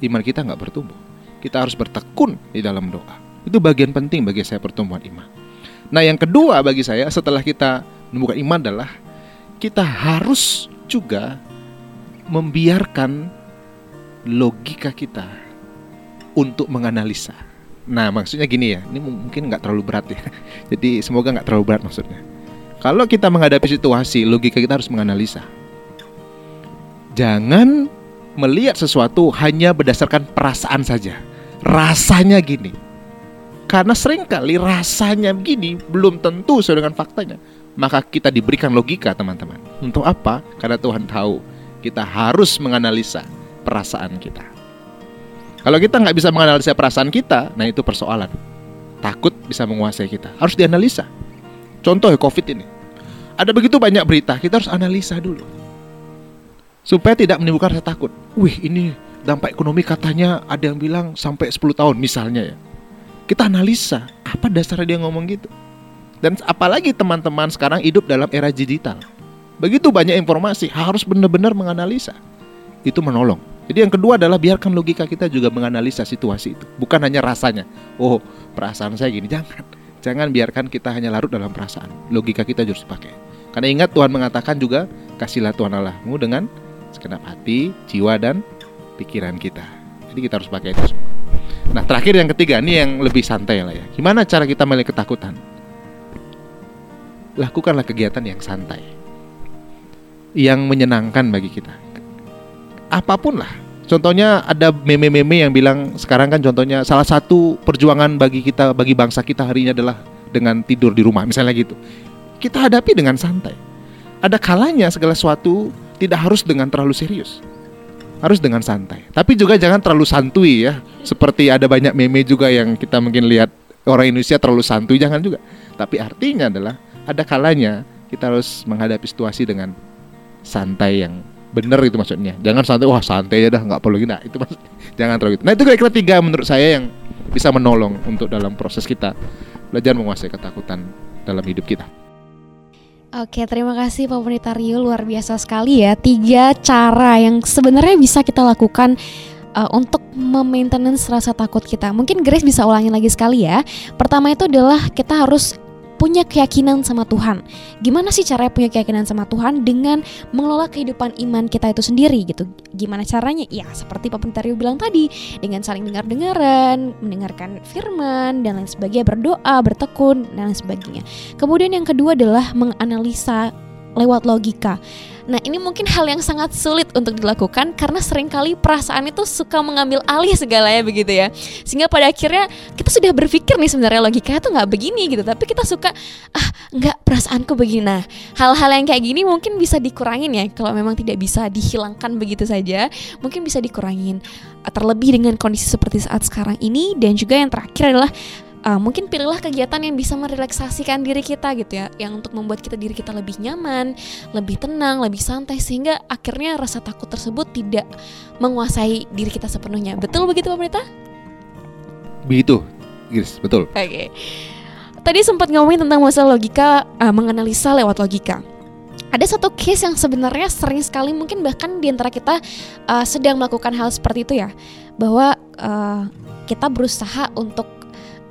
Iman kita nggak bertumbuh kita harus bertekun di dalam doa. Itu bagian penting bagi saya pertumbuhan iman. Nah, yang kedua bagi saya setelah kita menemukan iman adalah kita harus juga membiarkan logika kita untuk menganalisa. Nah, maksudnya gini ya, ini mungkin nggak terlalu berat ya. Jadi semoga nggak terlalu berat maksudnya. Kalau kita menghadapi situasi, logika kita harus menganalisa. Jangan melihat sesuatu hanya berdasarkan perasaan saja. Rasanya gini. Karena sering kali rasanya begini belum tentu sesuai dengan faktanya. Maka kita diberikan logika teman-teman. Untuk apa? Karena Tuhan tahu kita harus menganalisa perasaan kita. Kalau kita nggak bisa menganalisa perasaan kita, nah itu persoalan. Takut bisa menguasai kita. Harus dianalisa. Contoh ya COVID ini. Ada begitu banyak berita, kita harus analisa dulu supaya tidak menimbulkan rasa takut. Wih, ini dampak ekonomi katanya ada yang bilang sampai 10 tahun misalnya ya. Kita analisa, apa dasarnya dia ngomong gitu? Dan apalagi teman-teman sekarang hidup dalam era digital. Begitu banyak informasi, harus benar-benar menganalisa. Itu menolong. Jadi yang kedua adalah biarkan logika kita juga menganalisa situasi itu, bukan hanya rasanya. Oh, perasaan saya gini, jangan. Jangan biarkan kita hanya larut dalam perasaan. Logika kita harus dipakai. Karena ingat Tuhan mengatakan juga, kasihlah Tuhan Allahmu dengan segenap hati, jiwa dan pikiran kita. Jadi kita harus pakai itu semua. Nah terakhir yang ketiga ini yang lebih santai lah ya. Gimana cara kita melihat ketakutan? Lakukanlah kegiatan yang santai, yang menyenangkan bagi kita. Apa pun lah. Contohnya ada meme-meme yang bilang sekarang kan contohnya salah satu perjuangan bagi kita bagi bangsa kita hari ini adalah dengan tidur di rumah misalnya gitu. Kita hadapi dengan santai. Ada kalanya segala sesuatu tidak harus dengan terlalu serius. Harus dengan santai. Tapi juga jangan terlalu santuy ya. Seperti ada banyak meme juga yang kita mungkin lihat orang Indonesia terlalu santuy jangan juga. Tapi artinya adalah ada kalanya kita harus menghadapi situasi dengan santai yang benar itu maksudnya. Jangan santai wah santai aja dah nggak perlu gitu. Nah, itu maksudnya jangan terlalu gitu. Nah, itu kira-kira tiga menurut saya yang bisa menolong untuk dalam proses kita belajar menguasai ketakutan dalam hidup kita. Oke, terima kasih Pak Pendeta Rio, luar biasa sekali ya. Tiga cara yang sebenarnya bisa kita lakukan uh, untuk memaintenance rasa takut kita. Mungkin Grace bisa ulangi lagi sekali ya. Pertama itu adalah kita harus punya keyakinan sama Tuhan. Gimana sih caranya punya keyakinan sama Tuhan dengan mengelola kehidupan iman kita itu sendiri gitu. Gimana caranya? Ya seperti Pak Pendeta Rio bilang tadi, dengan saling dengar-dengaran, mendengarkan firman dan lain sebagainya, berdoa, bertekun dan lain sebagainya. Kemudian yang kedua adalah menganalisa lewat logika. Nah ini mungkin hal yang sangat sulit untuk dilakukan karena sering kali perasaan itu suka mengambil alih segalanya begitu ya. Sehingga pada akhirnya kita sudah berpikir nih sebenarnya logikanya tuh nggak begini gitu. Tapi kita suka ah nggak perasaanku begini. Nah hal-hal yang kayak gini mungkin bisa dikurangin ya. Kalau memang tidak bisa dihilangkan begitu saja Mungkin bisa dikurangin. Terlebih dengan kondisi seperti saat sekarang ini Dan juga yang terakhir adalah uh, mungkin pilihlah kegiatan yang bisa merelaksasikan diri kita gitu ya, yang untuk membuat kita diri kita lebih nyaman, lebih tenang, lebih santai sehingga akhirnya rasa takut tersebut tidak menguasai diri kita sepenuhnya. Betul begitu Pendeta? Begitu, Gris, betul. Oke. Tadi sempat ngomongin tentang masalah logika, uh, menganalisa lewat logika. Ada satu case yang sebenarnya sering sekali mungkin bahkan di antara kita uh, sedang melakukan hal seperti itu ya, bahwa uh, kita berusaha untuk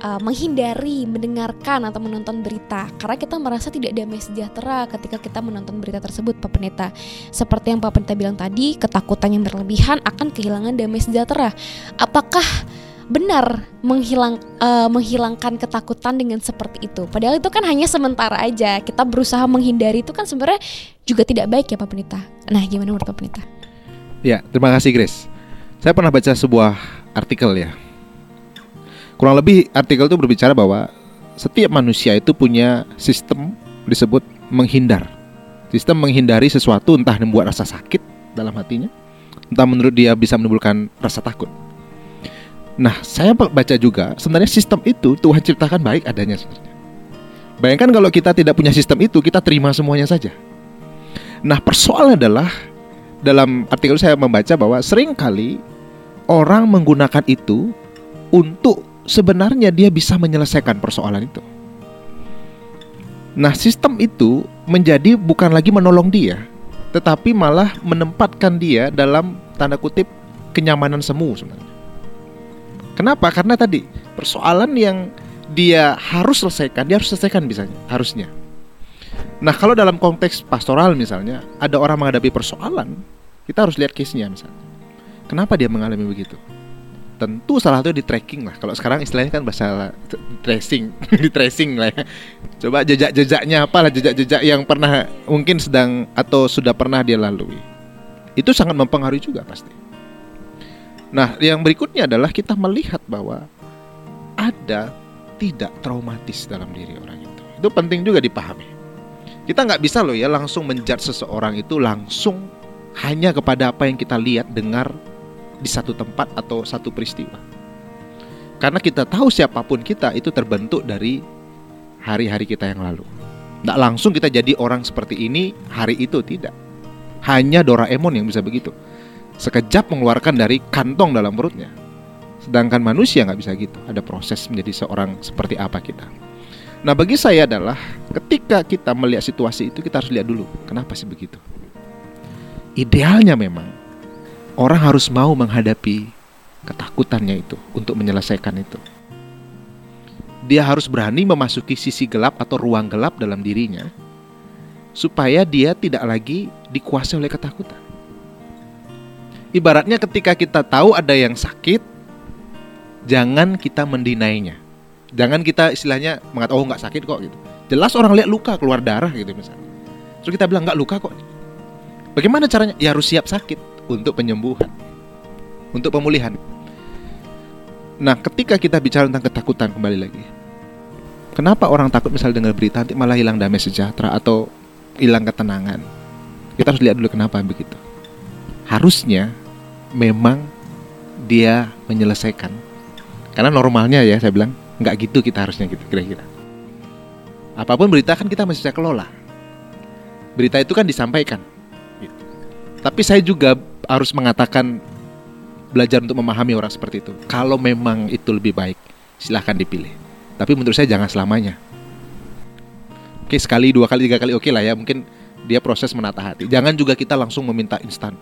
uh, menghindari mendengarkan atau menonton berita karena kita merasa tidak damai sejahtera ketika kita menonton berita tersebut Pak Pendeta. Seperti yang Pak Pendeta bilang tadi, ketakutan yang berlebihan akan kehilangan damai sejahtera. Apakah benar menghilang eh, menghilangkan ketakutan dengan seperti itu. Padahal itu kan hanya sementara aja. Kita berusaha menghindari itu kan sebenarnya juga tidak baik ya Pak Penita. Nah, gimana menurut Pak Penita? Ya, terima kasih Grace. Saya pernah baca sebuah artikel ya. Kurang lebih artikel itu berbicara bahwa setiap manusia itu punya sistem disebut menghindar. Sistem menghindari sesuatu entah membuat rasa sakit dalam hatinya, entah menurut dia bisa menimbulkan rasa takut. Nah, saya baca juga sebenarnya sistem itu Tuhan ciptakan baik adanya sebenarnya. Bayangkan kalau kita tidak punya sistem itu, kita terima semuanya saja. Nah, persoalan adalah dalam artikel saya membaca bahwa sering kali orang menggunakan itu untuk sebenarnya dia bisa menyelesaikan persoalan itu. Nah, sistem itu menjadi bukan lagi menolong dia, tetapi malah menempatkan dia dalam tanda kutip kenyamanan semu sebenarnya. Kenapa? Karena tadi persoalan yang dia harus selesaikan, dia harus selesaikan misalnya, harusnya. Nah, kalau dalam konteks pastoral misalnya, ada orang menghadapi persoalan, kita harus lihat case-nya misalnya. Kenapa dia mengalami begitu? Tentu salah satu di tracking lah. Kalau sekarang istilahnya kan bahasa tracing, di tracing lah ya. Coba jejak-jejaknya apalah jejak-jejak yang pernah mungkin sedang atau sudah pernah dia lalui. Itu sangat mempengaruhi juga pasti. Nah, yang berikutnya adalah kita melihat bahwa ada tidak traumatis dalam diri orang itu. Itu penting juga dipahami. Kita nggak bisa loh ya langsung menjudge seseorang itu langsung hanya kepada apa yang kita lihat, dengar di satu tempat atau satu peristiwa. Karena kita tahu siapa pun kita itu terbentuk dari hari-hari kita yang lalu. Nggak langsung kita jadi orang seperti ini hari itu tidak. Hanya Doraemon yang bisa begitu sekejap mengeluarkan dari kantong dalam perutnya. Sedangkan manusia nggak bisa gitu. Ada proses menjadi seorang seperti apa kita. Nah bagi saya adalah ketika kita melihat situasi itu kita harus lihat dulu kenapa sih begitu. Idealnya memang orang harus mau menghadapi ketakutannya itu untuk menyelesaikan itu. Dia harus berani memasuki sisi gelap atau ruang gelap dalam dirinya supaya dia tidak lagi dikuasai oleh ketakutan ibaratnya ketika kita tahu ada yang sakit, jangan kita mendinainya. Jangan kita istilahnya mengatakan oh nggak sakit kok gitu. Jelas orang lihat luka keluar darah gitu misalnya. Terus kita bilang nggak luka kok. Bagaimana caranya? Ya harus siap sakit untuk penyembuhan, untuk pemulihan. Nah, ketika kita bicara tentang ketakutan kembali lagi, kenapa orang takut misalnya dengar berita nanti malah hilang damai sejahtera atau hilang ketenangan? Kita harus lihat dulu kenapa begitu. Harusnya memang dia menyelesaikan. Karena normalnya ya saya bilang nggak gitu kita harusnya gitu kira-kira. Apa pun berita kan kita masih bisa kelola. Berita itu kan disampaikan. Gitu. Tapi saya juga harus mengatakan belajar untuk memahami orang seperti itu. Kalau memang itu lebih baik, silahkan dipilih. Tapi menurut saya jangan selamanya. Oke sekali, dua kali, tiga kali oke lah ya. Mungkin dia proses menata hati. Jangan juga kita langsung meminta instan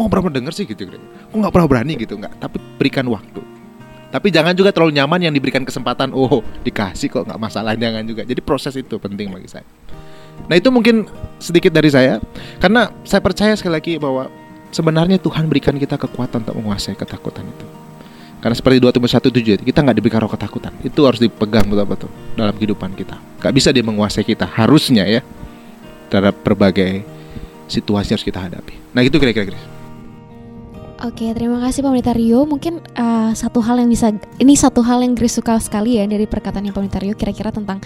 kok pernah denger sih gitu kok nggak pernah berani gitu nggak tapi berikan waktu tapi jangan juga terlalu nyaman yang diberikan kesempatan oh dikasih kok nggak masalah jangan juga jadi proses itu penting bagi saya nah itu mungkin sedikit dari saya. Karena saya percaya sekali lagi bahwa sebenarnya Tuhan berikan kita kekuatan untuk menguasai ketakutan itu. Karena seperti 2 Timotius 1 7 kita nggak diberikan roh ketakutan. Itu harus dipegang betul-betul dalam kehidupan kita. Nggak bisa dia menguasai kita harusnya ya terhadap berbagai situasi yang harus kita hadapi. Nah itu kira-kira Oke, terima kasih Pak Rio. Mungkin uh, satu hal yang bisa ini satu hal yang Grace suka sekali ya dari perkataannya Pak Rio kira-kira tentang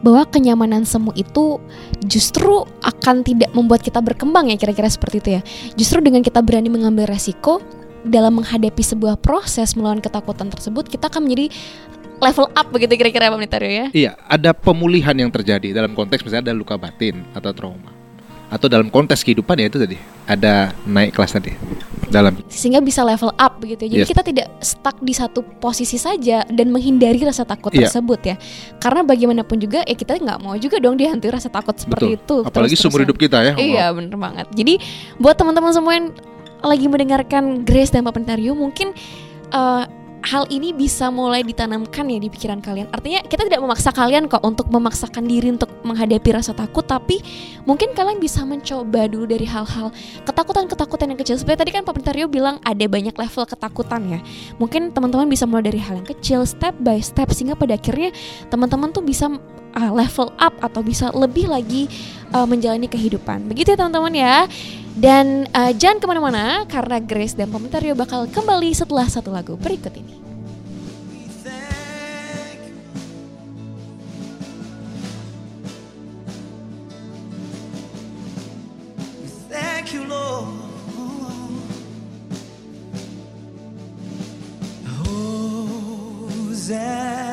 bahwa kenyamanan semu itu justru akan tidak membuat kita berkembang ya kira-kira seperti itu ya. Justru dengan kita berani mengambil resiko dalam menghadapi sebuah proses melawan ketakutan tersebut, kita akan menjadi level up begitu kira-kira Pak Rio ya. Iya, ada pemulihan yang terjadi dalam konteks misalnya ada luka batin atau trauma atau dalam konteks kehidupan ya itu tadi ada naik kelas tadi dalam sehingga bisa level up begitu ya. jadi yes. kita tidak stuck di satu posisi saja dan menghindari rasa takut yeah. tersebut ya karena bagaimanapun juga ya kita nggak mau juga dong dihantui rasa takut seperti Betul. itu apalagi seumur hidup kita ya iya bener banget jadi buat teman-teman semua yang lagi mendengarkan Grace dan Pak Pentario mungkin uh, hal ini bisa mulai ditanamkan ya di pikiran kalian. Artinya kita tidak memaksa kalian kok untuk memaksakan diri untuk menghadapi rasa takut, tapi mungkin kalian bisa mencoba dulu dari hal-hal ketakutan-ketakutan yang kecil. Seperti tadi kan Pak Rio bilang ada banyak level ketakutan ya. Mungkin teman-teman bisa mulai dari hal yang kecil, step by step sehingga pada akhirnya teman-teman tuh bisa uh, level up atau bisa lebih lagi uh, menjalani kehidupan. Begitu ya teman-teman ya. Dan uh, jangan ke mana-mana karena Grace dan Pak Rio bakal kembali setelah satu lagu berikut ini. Thank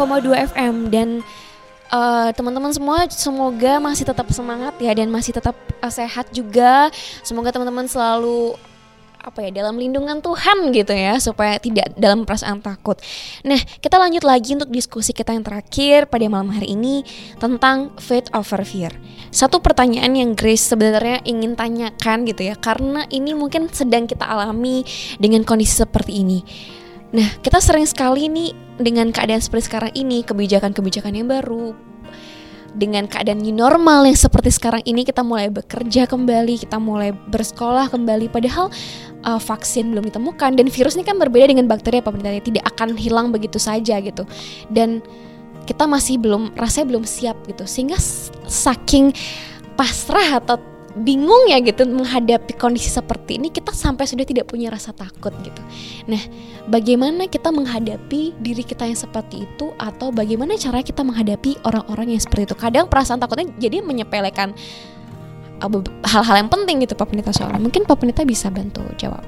92,2 FM dan eh, teman-teman semua semoga masih tetap semangat ya dan masih tetap eh, sehat juga. Semoga teman-teman selalu apa ya dalam lindungan Tuhan gitu ya supaya tidak dalam perasaan takut. Nah, kita lanjut lagi untuk diskusi kita yang terakhir pada malam hari ini tentang faith over fear. Satu pertanyaan yang Grace sebenarnya ingin tanyakan gitu ya karena ini mungkin sedang kita alami dengan kondisi seperti ini. Nah, kita sering sekali nih dengan keadaan seperti sekarang ini, kebijakan-kebijakan yang baru, dengan keadaan new normal yang seperti sekarang ini kita mulai bekerja kembali, kita mulai bersekolah kembali padahal uh, vaksin belum ditemukan dan virus ini kan berbeda dengan bakteri apa tidak tidak akan hilang begitu saja gitu. Dan kita masih belum rasanya belum siap gitu sehingga saking pasrah atau bingung ya gitu menghadapi kondisi seperti ini kita sampai sudah tidak punya rasa takut gitu. Nah, bagaimana kita menghadapi diri kita yang seperti itu atau bagaimana cara kita menghadapi orang-orang yang seperti itu? Kadang perasaan takutnya jadi menyepelekan uh, hal-hal yang penting gitu Pak Pendeta soalnya. Mungkin Pak Pendeta bisa bantu jawab.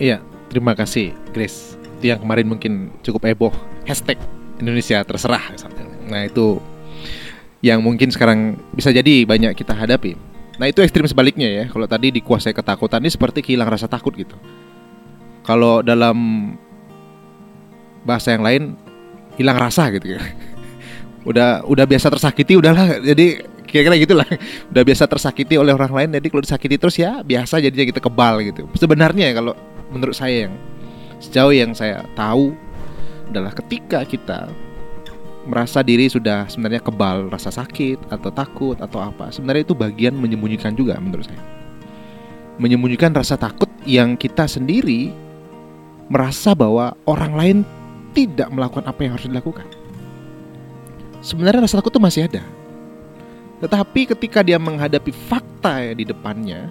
Iya, terima kasih Grace. Itu yang kemarin mungkin cukup heboh. Hashtag Indonesia terserah. Nah itu yang mungkin sekarang bisa jadi banyak kita hadapi. Nah itu ekstrim sebaliknya ya. Kalau tadi dikuasai ketakutan ini seperti kehilangan rasa takut gitu. Kalau dalam bahasa yang lain hilang rasa gitu ya. udah udah biasa tersakiti udahlah. Jadi kira-kira gitulah. Udah biasa tersakiti oleh orang lain. Jadi kalau disakiti terus ya biasa jadinya kita kebal gitu. Sebenarnya kalau menurut saya yang sejauh yang saya tahu adalah ketika kita merasa diri sudah sebenarnya kebal, rasa sakit atau takut atau apa. Sebenarnya itu bagian menyembunyikan juga menurut saya. Menyembunyikan rasa takut yang kita sendiri merasa bahwa orang lain tidak melakukan apa yang harus dilakukan. Sebenarnya rasa takut itu masih ada. Tetapi ketika dia menghadapi fakta yang di depannya,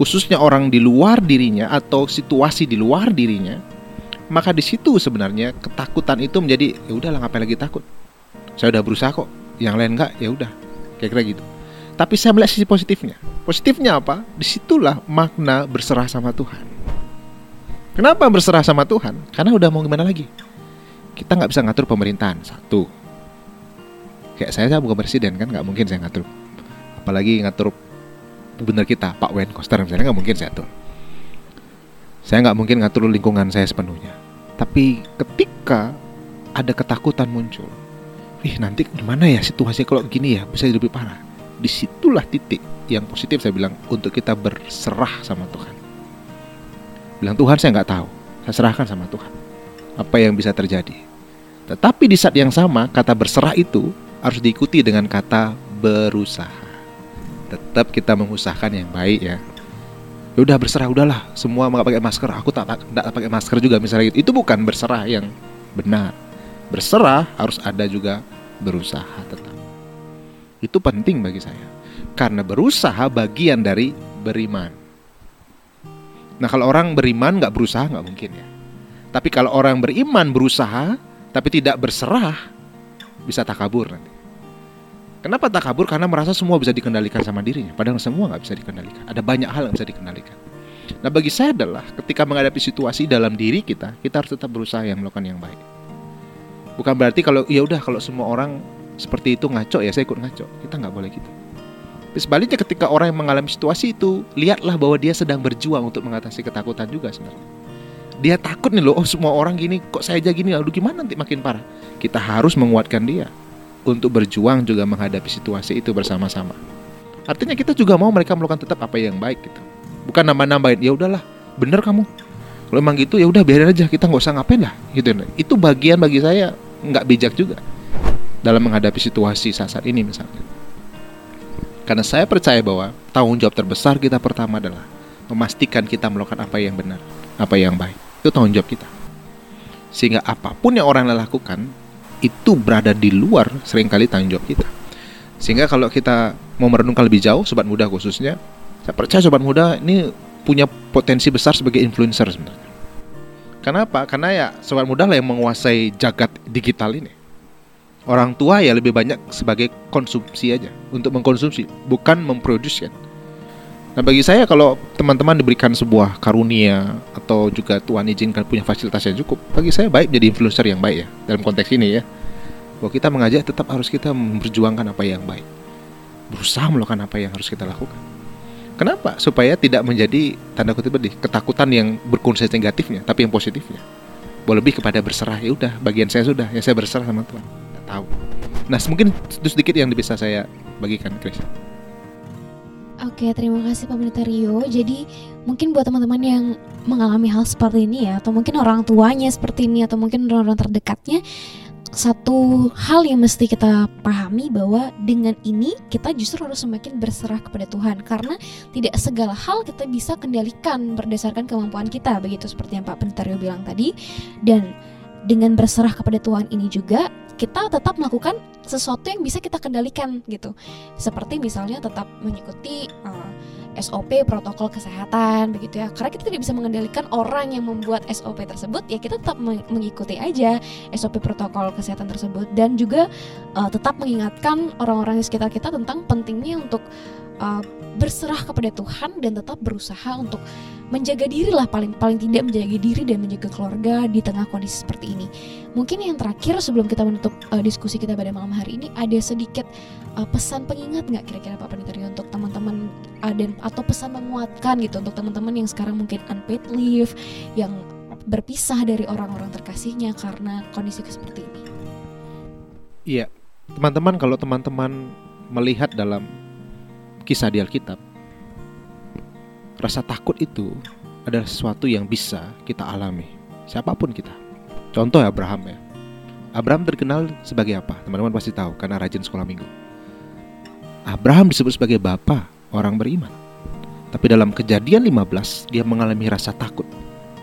khususnya orang di luar dirinya atau situasi di luar dirinya, maka di situ sebenarnya ketakutan itu menjadi ya udahlah ngapain lagi takut. Saya udah berusaha kok, yang lain enggak ya udah. Kira-kira gitu. Tapi saya melihat sisi positifnya. Positifnya apa? Di situlah makna berserah sama Tuhan. Kenapa berserah sama Tuhan? Karena udah mau gimana lagi? Kita nggak bisa ngatur pemerintahan satu. Kayak saya, saya bukan presiden kan, nggak mungkin saya ngatur. Apalagi ngatur gubernur kita, Pak Wen Koster misalnya nggak mungkin saya atur. Saya nggak mungkin ngatur lingkungan saya sepenuhnya. Tapi ketika ada ketakutan muncul, ih nanti gimana ya situasi kalau gini ya bisa lebih parah. Di situlah titik yang positif saya bilang untuk kita berserah sama Tuhan. Bilang Tuhan saya nggak tahu, saya serahkan sama Tuhan. Apa yang bisa terjadi? Tetapi di saat yang sama kata berserah itu harus diikuti dengan kata berusaha. Tetap kita mengusahakan yang baik ya ya udah berserah udahlah. Semua nggak pakai masker. Aku tak tak tak pakai masker juga misalnya gitu. Itu bukan berserah yang benar. Berserah harus ada juga berusaha tetap. Itu penting bagi saya. Karena berusaha bagian dari beriman. Nah kalau orang beriman nggak berusaha nggak mungkin ya. Tapi kalau orang beriman berusaha tapi tidak berserah bisa takabur nanti Kenapa tak kabur? Karena merasa semua bisa dikendalikan sama dirinya. Padahal semua nggak bisa dikendalikan. Ada banyak hal yang bisa dikendalikan. Nah bagi saya adalah ketika menghadapi situasi dalam diri kita, kita harus tetap berusaha yang melakukan yang baik. Bukan berarti kalau ya udah kalau semua orang seperti itu ngaco ya saya ikut ngaco. Kita nggak boleh gitu. Tapi sebaliknya ketika orang yang mengalami situasi itu, lihatlah bahwa dia sedang berjuang untuk mengatasi ketakutan juga sebenarnya. Dia takut nih loh, oh semua orang gini, kok saya aja gini, lalu gimana nanti makin parah. Kita harus menguatkan dia untuk berjuang juga menghadapi situasi itu bersama-sama. Artinya kita juga mau mereka melakukan tetap apa yang baik gitu. Bukan nambah-nambahin, ya udahlah, bener kamu. Kalau emang gitu ya udah biarin aja, kita nggak usah ngapain lah gitu. Itu bagian bagi saya nggak bijak juga dalam menghadapi situasi saat ini misalnya. Karena saya percaya bahwa tanggung jawab terbesar kita pertama adalah memastikan kita melakukan apa yang benar, apa yang baik. Itu tanggung jawab kita. Sehingga apa pun yang orang lakukan itu berada di luar sering kali tanggung jawab kita. Sehingga kalau kita mau merenungkan lebih jauh, sobat muda khususnya, saya percaya sobat muda ini punya potensi besar sebagai influencer sebenarnya. Kenapa? Karena ya sobat muda lah yang menguasai jagat digital ini. Orang tua ya lebih banyak sebagai konsumsi aja, untuk mengkonsumsi, bukan memproduksi. Nah bagi saya kalau teman-teman diberikan sebuah karunia atau juga Tuhan izinkan punya fasilitas yang cukup, bagi saya baik menjadi influencer yang baik ya dalam konteks ini ya. Bahwa kita mengajak tetap harus kita memperjuangkan apa yang baik, berusaha melakukan apa yang harus kita lakukan. Kenapa? Supaya tidak menjadi tanda kutip tadi ketakutan yang berkonsep negatifnya, tapi yang positifnya. Boleh lebih kepada berserah ya udah, bagian saya sudah ya saya berserah sama Tuhan. Nggak tahu. Nah mungkin itu sedikit yang bisa saya bagikan, Chris. Oke, terima kasih Pak Pendeta Rio. Jadi mungkin buat teman-teman yang mengalami hal seperti ini ya, atau mungkin orang tuanya seperti ini, atau mungkin orang-orang terdekatnya, satu hal yang mesti kita pahami bahwa dengan ini kita justru harus semakin berserah kepada Tuhan karena tidak segala hal kita bisa kendalikan berdasarkan kemampuan kita begitu seperti yang Pak Pendeta Rio bilang tadi dan dengan berserah kepada Tuhan ini juga kita tetap melakukan sesuatu yang bisa kita kendalikan gitu. Seperti misalnya tetap mengikuti uh, SOP protokol kesehatan begitu ya. Karena kita tidak bisa mengendalikan orang yang membuat SOP tersebut, ya kita tetap meng- mengikuti aja SOP protokol kesehatan tersebut dan juga uh, tetap mengingatkan orang-orang di sekitar kita tentang pentingnya untuk uh, berserah kepada Tuhan dan tetap berusaha untuk menjaga diri lah paling paling tidak menjaga diri dan menjaga keluarga di tengah kondisi seperti ini. Mungkin yang terakhir sebelum kita menutup uh, diskusi kita pada malam hari ini ada sedikit uh, pesan pengingat nggak kira-kira Pak Pendeta untuk teman-teman uh, dan atau pesan menguatkan gitu untuk teman-teman yang sekarang mungkin unpaid leave yang berpisah dari orang-orang terkasihnya karena kondisi seperti ini. Iya, teman-teman kalau teman-teman melihat dalam kisah di Alkitab, rasa takut itu adalah sesuatu yang bisa kita alami, siapa pun kita. Contoh Abraham ya. Abraham terkenal sebagai apa? Teman-teman pasti tahu karena rajin sekolah minggu. Abraham disebut sebagai bapa orang beriman. Tapi dalam kejadian 15 dia mengalami rasa takut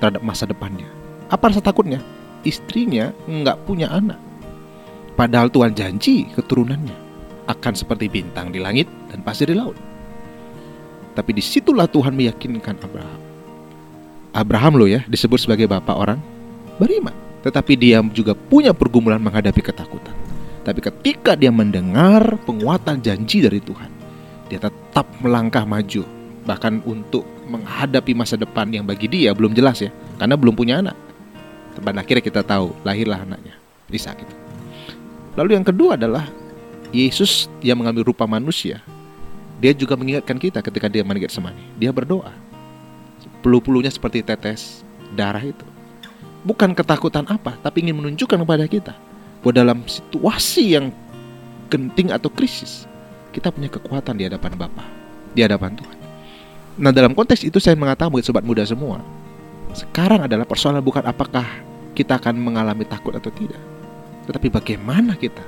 terhadap masa depannya. Apa rasa takutnya? Istrinya nggak punya anak. Padahal Tuhan janji keturunannya akan seperti bintang di langit dan pasir di laut. Tapi di situlah Tuhan meyakinkan Abraham. Abraham loh ya disebut sebagai bapak orang beriman. Tetapi dia juga punya pergumulan menghadapi ketakutan. Tapi ketika dia mendengar penguatan janji dari Tuhan, dia tetap melangkah maju. Bahkan untuk menghadapi masa depan yang bagi dia belum jelas ya. Karena belum punya anak. Pada akhirnya kita tahu lahirlah anaknya, Ishak itu. Lalu yang kedua adalah Yesus yang mengambil rupa manusia. Dia juga mengingatkan kita ketika dia mandi semani. Dia berdoa. Pelu-pelunya seperti tetes darah itu. Bukan ketakutan apa, tapi ingin menunjukkan kepada kita bahwa dalam situasi yang genting atau krisis, kita punya kekuatan di hadapan Bapa, di hadapan Tuhan. Nah, dalam konteks itu saya mengatakan buat sobat muda semua, sekarang adalah persoalan bukan apakah kita akan mengalami takut atau tidak, tetapi bagaimana kita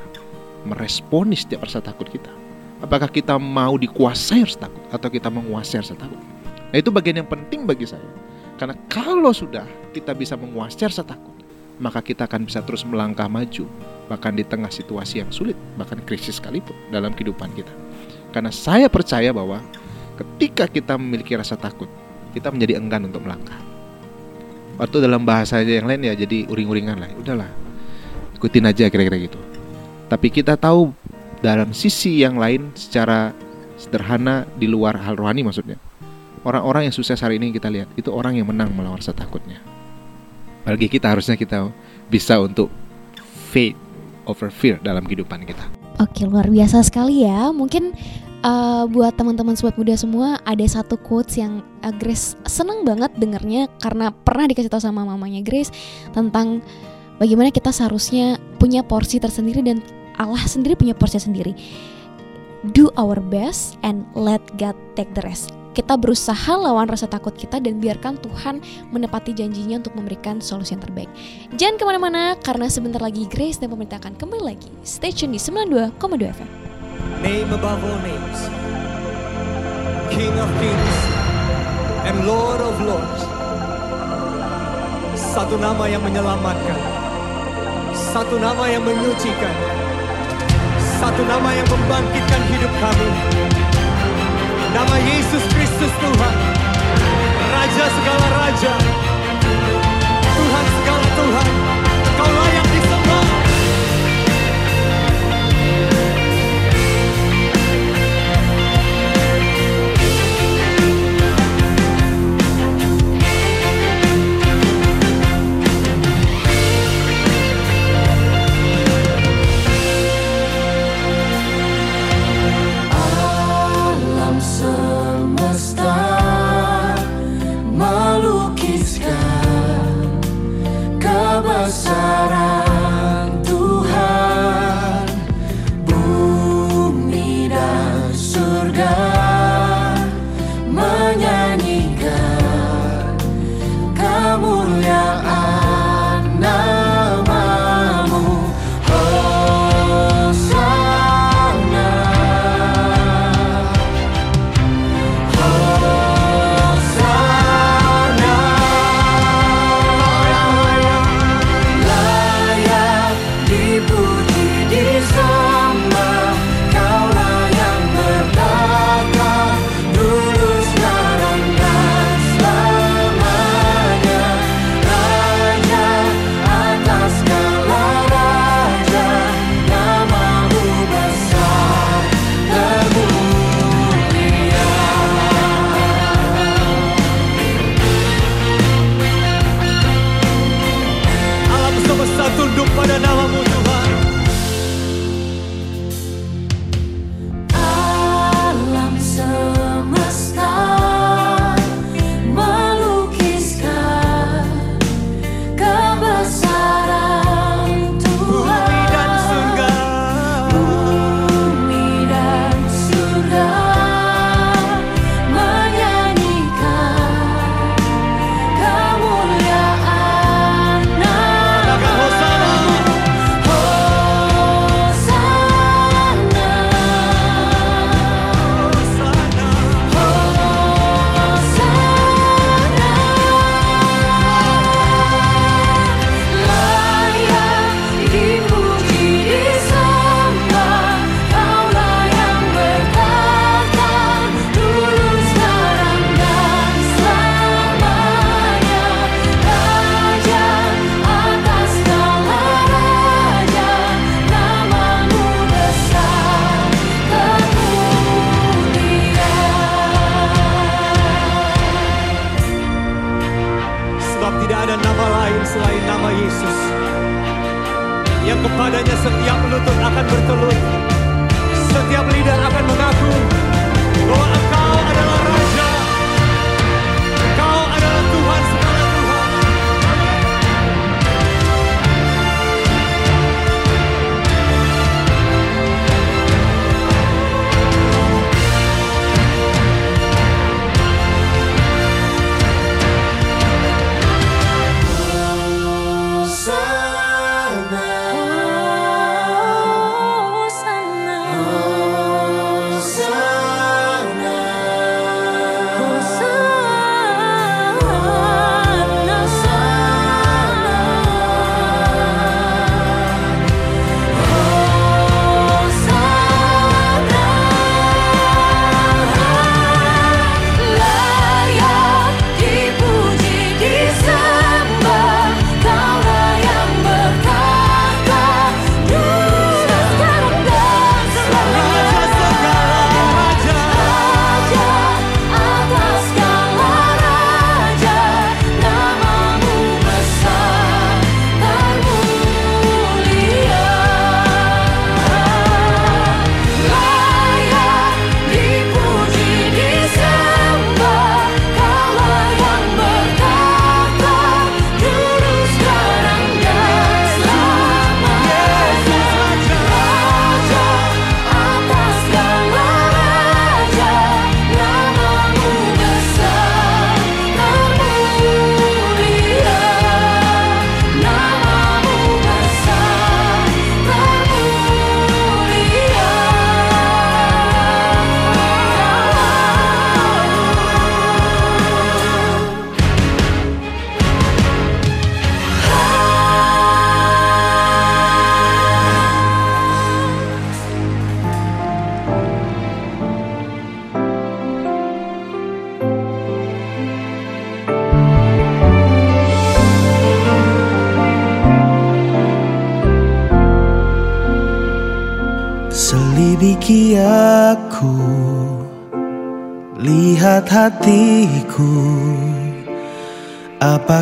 meresponi setiap rasa takut kita. Apakah kita mau dikuasai rasa takut atau kita menguasai rasa takut? Nah, itu bagian yang penting bagi saya. Karena kalau sudah kita bisa menguasai rasa takut, maka kita akan bisa terus melangkah maju bahkan di tengah situasi yang sulit, bahkan krisis sekalipun dalam kehidupan kita. Karena saya percaya bahwa ketika kita memiliki rasa takut, kita menjadi enggan untuk melangkah. Waktu dalam bahasa yang lain ya jadi uring-uringan lah. Udahlah. Ikutin aja kira-kira gitu. Tapi kita tahu dalam sisi yang lain secara sederhana di luar hal rohani maksudnya. Orang-orang yang sukses hari ini kita lihat itu orang yang menang melawan rasa takutnya. Bagi kita harusnya kita bisa untuk faith over fear dalam kehidupan kita. Oke, luar biasa sekali ya. Mungkin uh, buat teman-teman sobat muda semua ada satu quotes yang uh, Grace seneng banget dengernya karena pernah dikasih tahu sama mamanya Grace tentang bagaimana kita seharusnya punya porsi tersendiri dan Allah sendiri punya porsi sendiri. Do our best and let God take the rest. Kita berusaha lawan rasa takut kita dan biarkan Tuhan menepati janjinya untuk memberikan solusi yang terbaik. Jangan ke mana-mana karena sebentar lagi Grace dan pemerintah akan kembali lagi. Stay tune di 92,2 FM. Name above all names. King of kings and Lord of lords. Satu nama yang menyelamatkan. Satu nama yang menyucikan. Satu nama yang membangkitkan hidup kami. Nama Yesus Kristus Tuhan. Raja segala raja.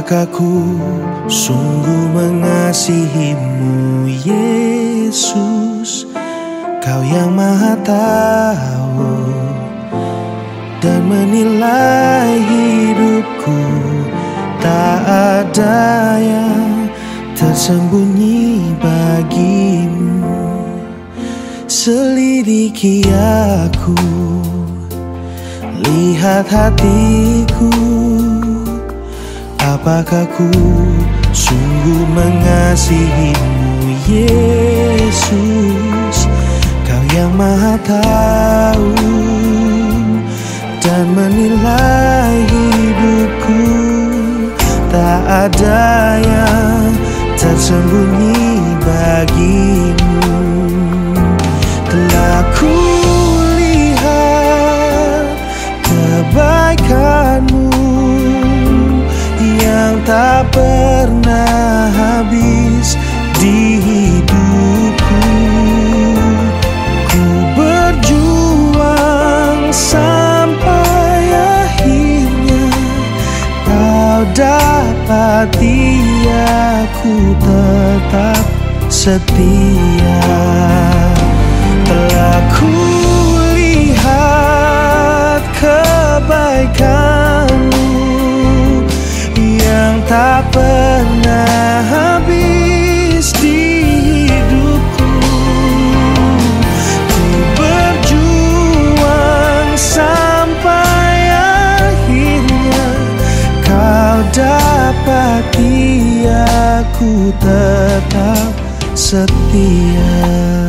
Apakah ku sungguh mengasihimu Yesus? Kau yang maha tahu Dan menilai hidupku. Tak ada yang tersembunyi bagimu. Selidiki aku Lihat hatiku Apakah ku sungguh mengasihimu Yesus? Kau yang maha tahu Dan menilai hidupku. Tak ada yang tersembunyi bagimu tak pernah habis di hidupku. Ku berjuang sampai akhirnya kau dapati aku tetap setia telah ku lihat kebaikanmu yang tak pernah habis di hidupku. Ku berjuang sampai akhirnya kau dapati aku tetap setia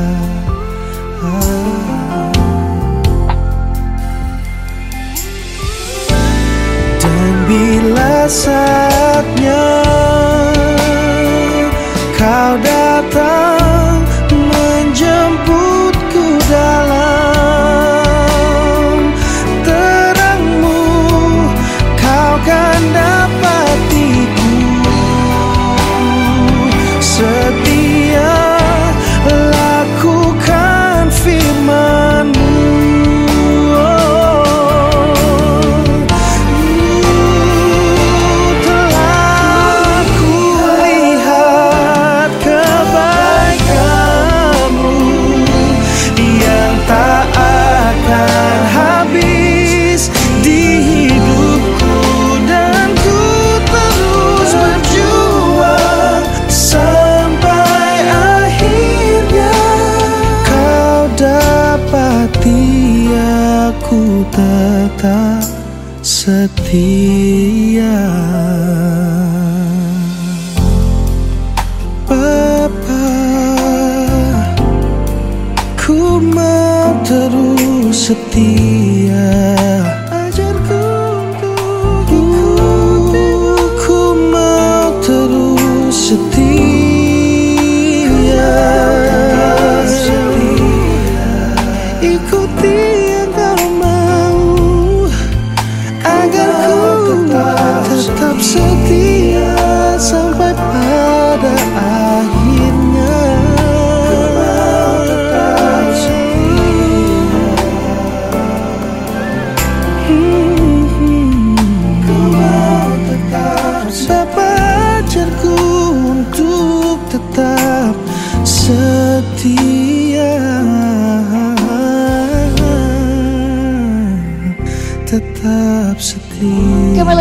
setia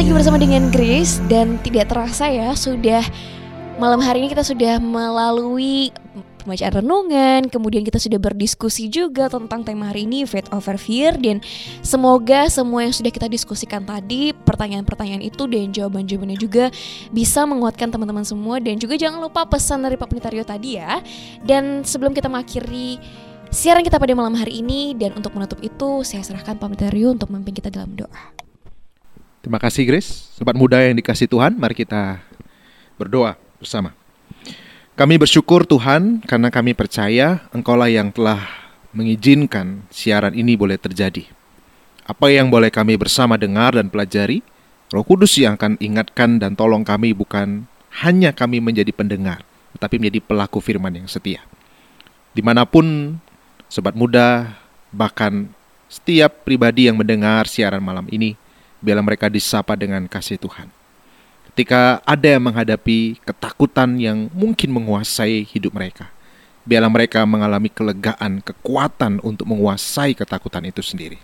lagi bersama dengan Grace dan tidak terasa ya sudah malam hari ini kita sudah melalui pembacaan renungan, kemudian kita sudah berdiskusi juga tentang tema hari ini Faith over Fear dan semoga semua yang sudah kita diskusikan tadi pertanyaan-pertanyaan itu dan jawaban-jawabannya juga bisa menguatkan teman-teman semua dan juga jangan lupa pesan dari Pak Penitario tadi ya. Dan sebelum kita mengakhiri siaran kita pada malam hari ini dan untuk menutup itu saya serahkan Pak Penitario untuk memimpin kita dalam doa. Terima kasih Grace, sobat muda yang dikasih Tuhan. Mari kita berdoa bersama. Kami bersyukur Tuhan karena kami percaya Engkaulah yang telah mengizinkan siaran ini boleh terjadi. Apa yang boleh kami bersama dengar dan pelajari, Roh Kudus yang akan ingatkan dan tolong kami bukan hanya kami menjadi pendengar, tetapi menjadi pelaku firman yang setia. Di mana pun sobat muda, bahkan setiap pribadi yang mendengar siaran malam ini, biarlah mereka disapa dengan kasih Tuhan. Ketika ada yang menghadapi ketakutan yang mungkin menguasai hidup mereka, biarlah mereka mengalami kelegaan, kekuatan untuk menguasai ketakutan itu sendiri.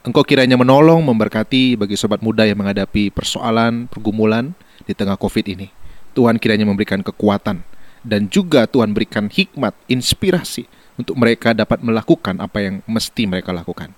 Engkau kiranya menolong, memberkati bagi sobat muda yang menghadapi persoalan, pergumulan di tengah COVID ini. Tuhan kiranya memberikan kekuatan dan juga Tuhan berikan hikmat, inspirasi untuk mereka dapat melakukan apa yang mesti mereka lakukan.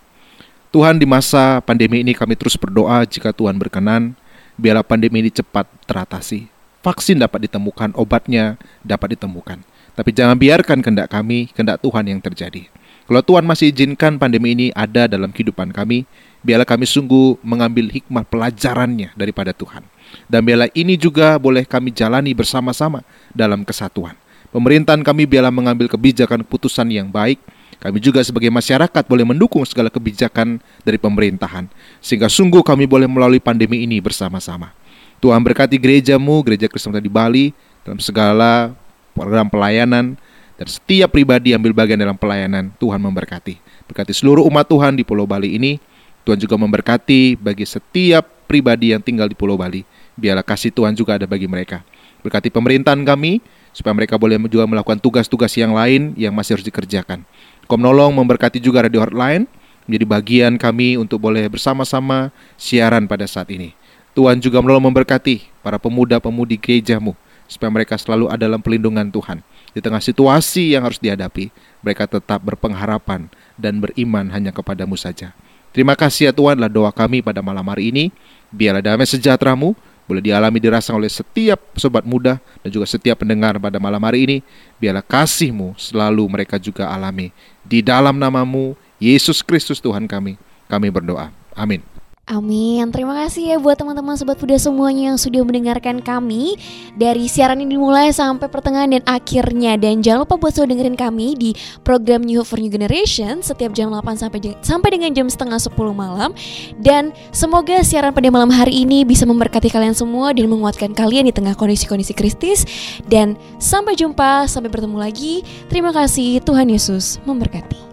Tuhan di masa pandemi ini kami terus berdoa jika Tuhan berkenan, biarlah pandemi ini cepat teratasi. Vaksin dapat ditemukan, obatnya dapat ditemukan. Tapi jangan biarkan kehendak kami, kehendak Tuhan yang terjadi. Kalau Tuhan masih izinkan pandemi ini ada dalam kehidupan kami, biarlah kami sungguh mengambil hikmah pelajarannya daripada Tuhan. Dan biarlah ini juga boleh kami jalani bersama-sama dalam kesatuan. Pemerintahan kami biarlah mengambil kebijakan keputusan yang baik, kami juga sebagai masyarakat boleh mendukung segala kebijakan dari pemerintahan sehingga sungguh kami boleh melalui pandemi ini bersama-sama. Tuhan berkati gerejamu, gereja Kristen di Bali dalam segala program pelayanan dan setiap pribadi ambil bagian dalam pelayanan Tuhan memberkati. Berkati seluruh umat Tuhan di Pulau Bali ini. Tuhan juga memberkati bagi setiap pribadi yang tinggal di Pulau Bali. Biarlah kasih Tuhan juga ada bagi mereka. Berkati pemerintahan kami supaya mereka boleh juga melakukan tugas-tugas yang lain yang masih harus dikerjakan. Kau menolong memberkati juga Radio Hotline menjadi bagian kami untuk boleh bersama-sama siaran pada saat ini. Tuhan juga menolong memberkati para pemuda-pemudi gerejamu supaya mereka selalu ada dalam pelindungan Tuhan. Di tengah situasi yang harus dihadapi, mereka tetap berpengharapan dan beriman hanya kepadamu saja. Terima kasih ya Tuhan, lah doa kami pada malam hari ini. Biarlah damai sejahteramu boleh dialami dirasakan oleh setiap sobat muda dan juga setiap pendengar pada malam hari ini. Biarlah kasihmu selalu mereka juga alami. Di dalam namamu, Yesus Kristus Tuhan kami, kami berdoa. Amin. Amin. Terima kasih ya buat teman-teman sobat muda semuanya yang sudah mendengarkan kami dari siaran ini dimulai sampai pertengahan dan akhirnya. Dan jangan lupa buat selalu dengerin kami di program New Hope for New Generation setiap jam 8 sampai sampai dengan jam setengah 10 malam. Dan semoga siaran pada malam hari ini bisa memberkati kalian semua dan menguatkan kalian di tengah kondisi-kondisi kritis. Dan sampai jumpa, sampai bertemu lagi. Terima kasih. Tuhan Yesus memberkati.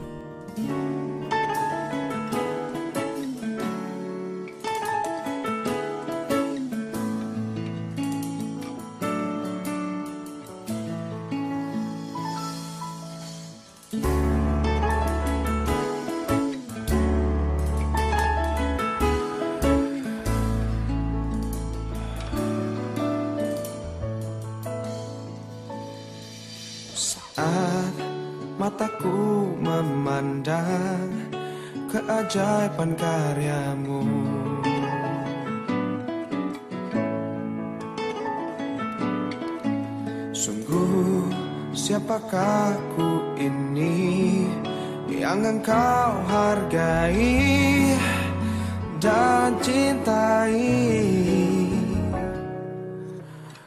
keajaiban karyamu. Sungguh siapakah ku ini Yang engkau hargai dan cintai?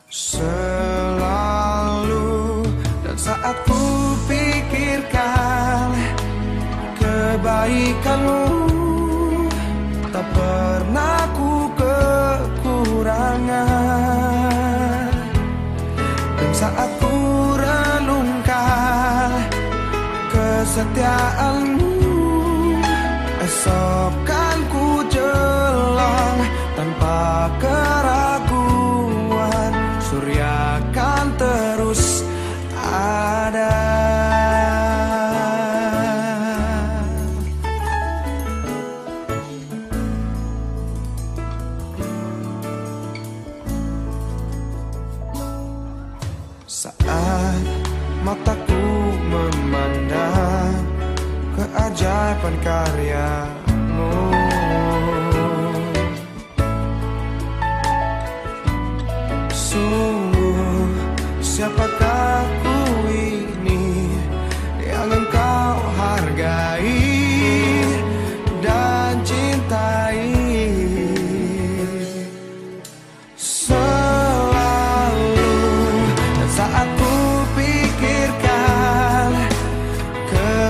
Selalu dan saat ku pikirkan kebaikan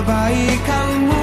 kebaikanmu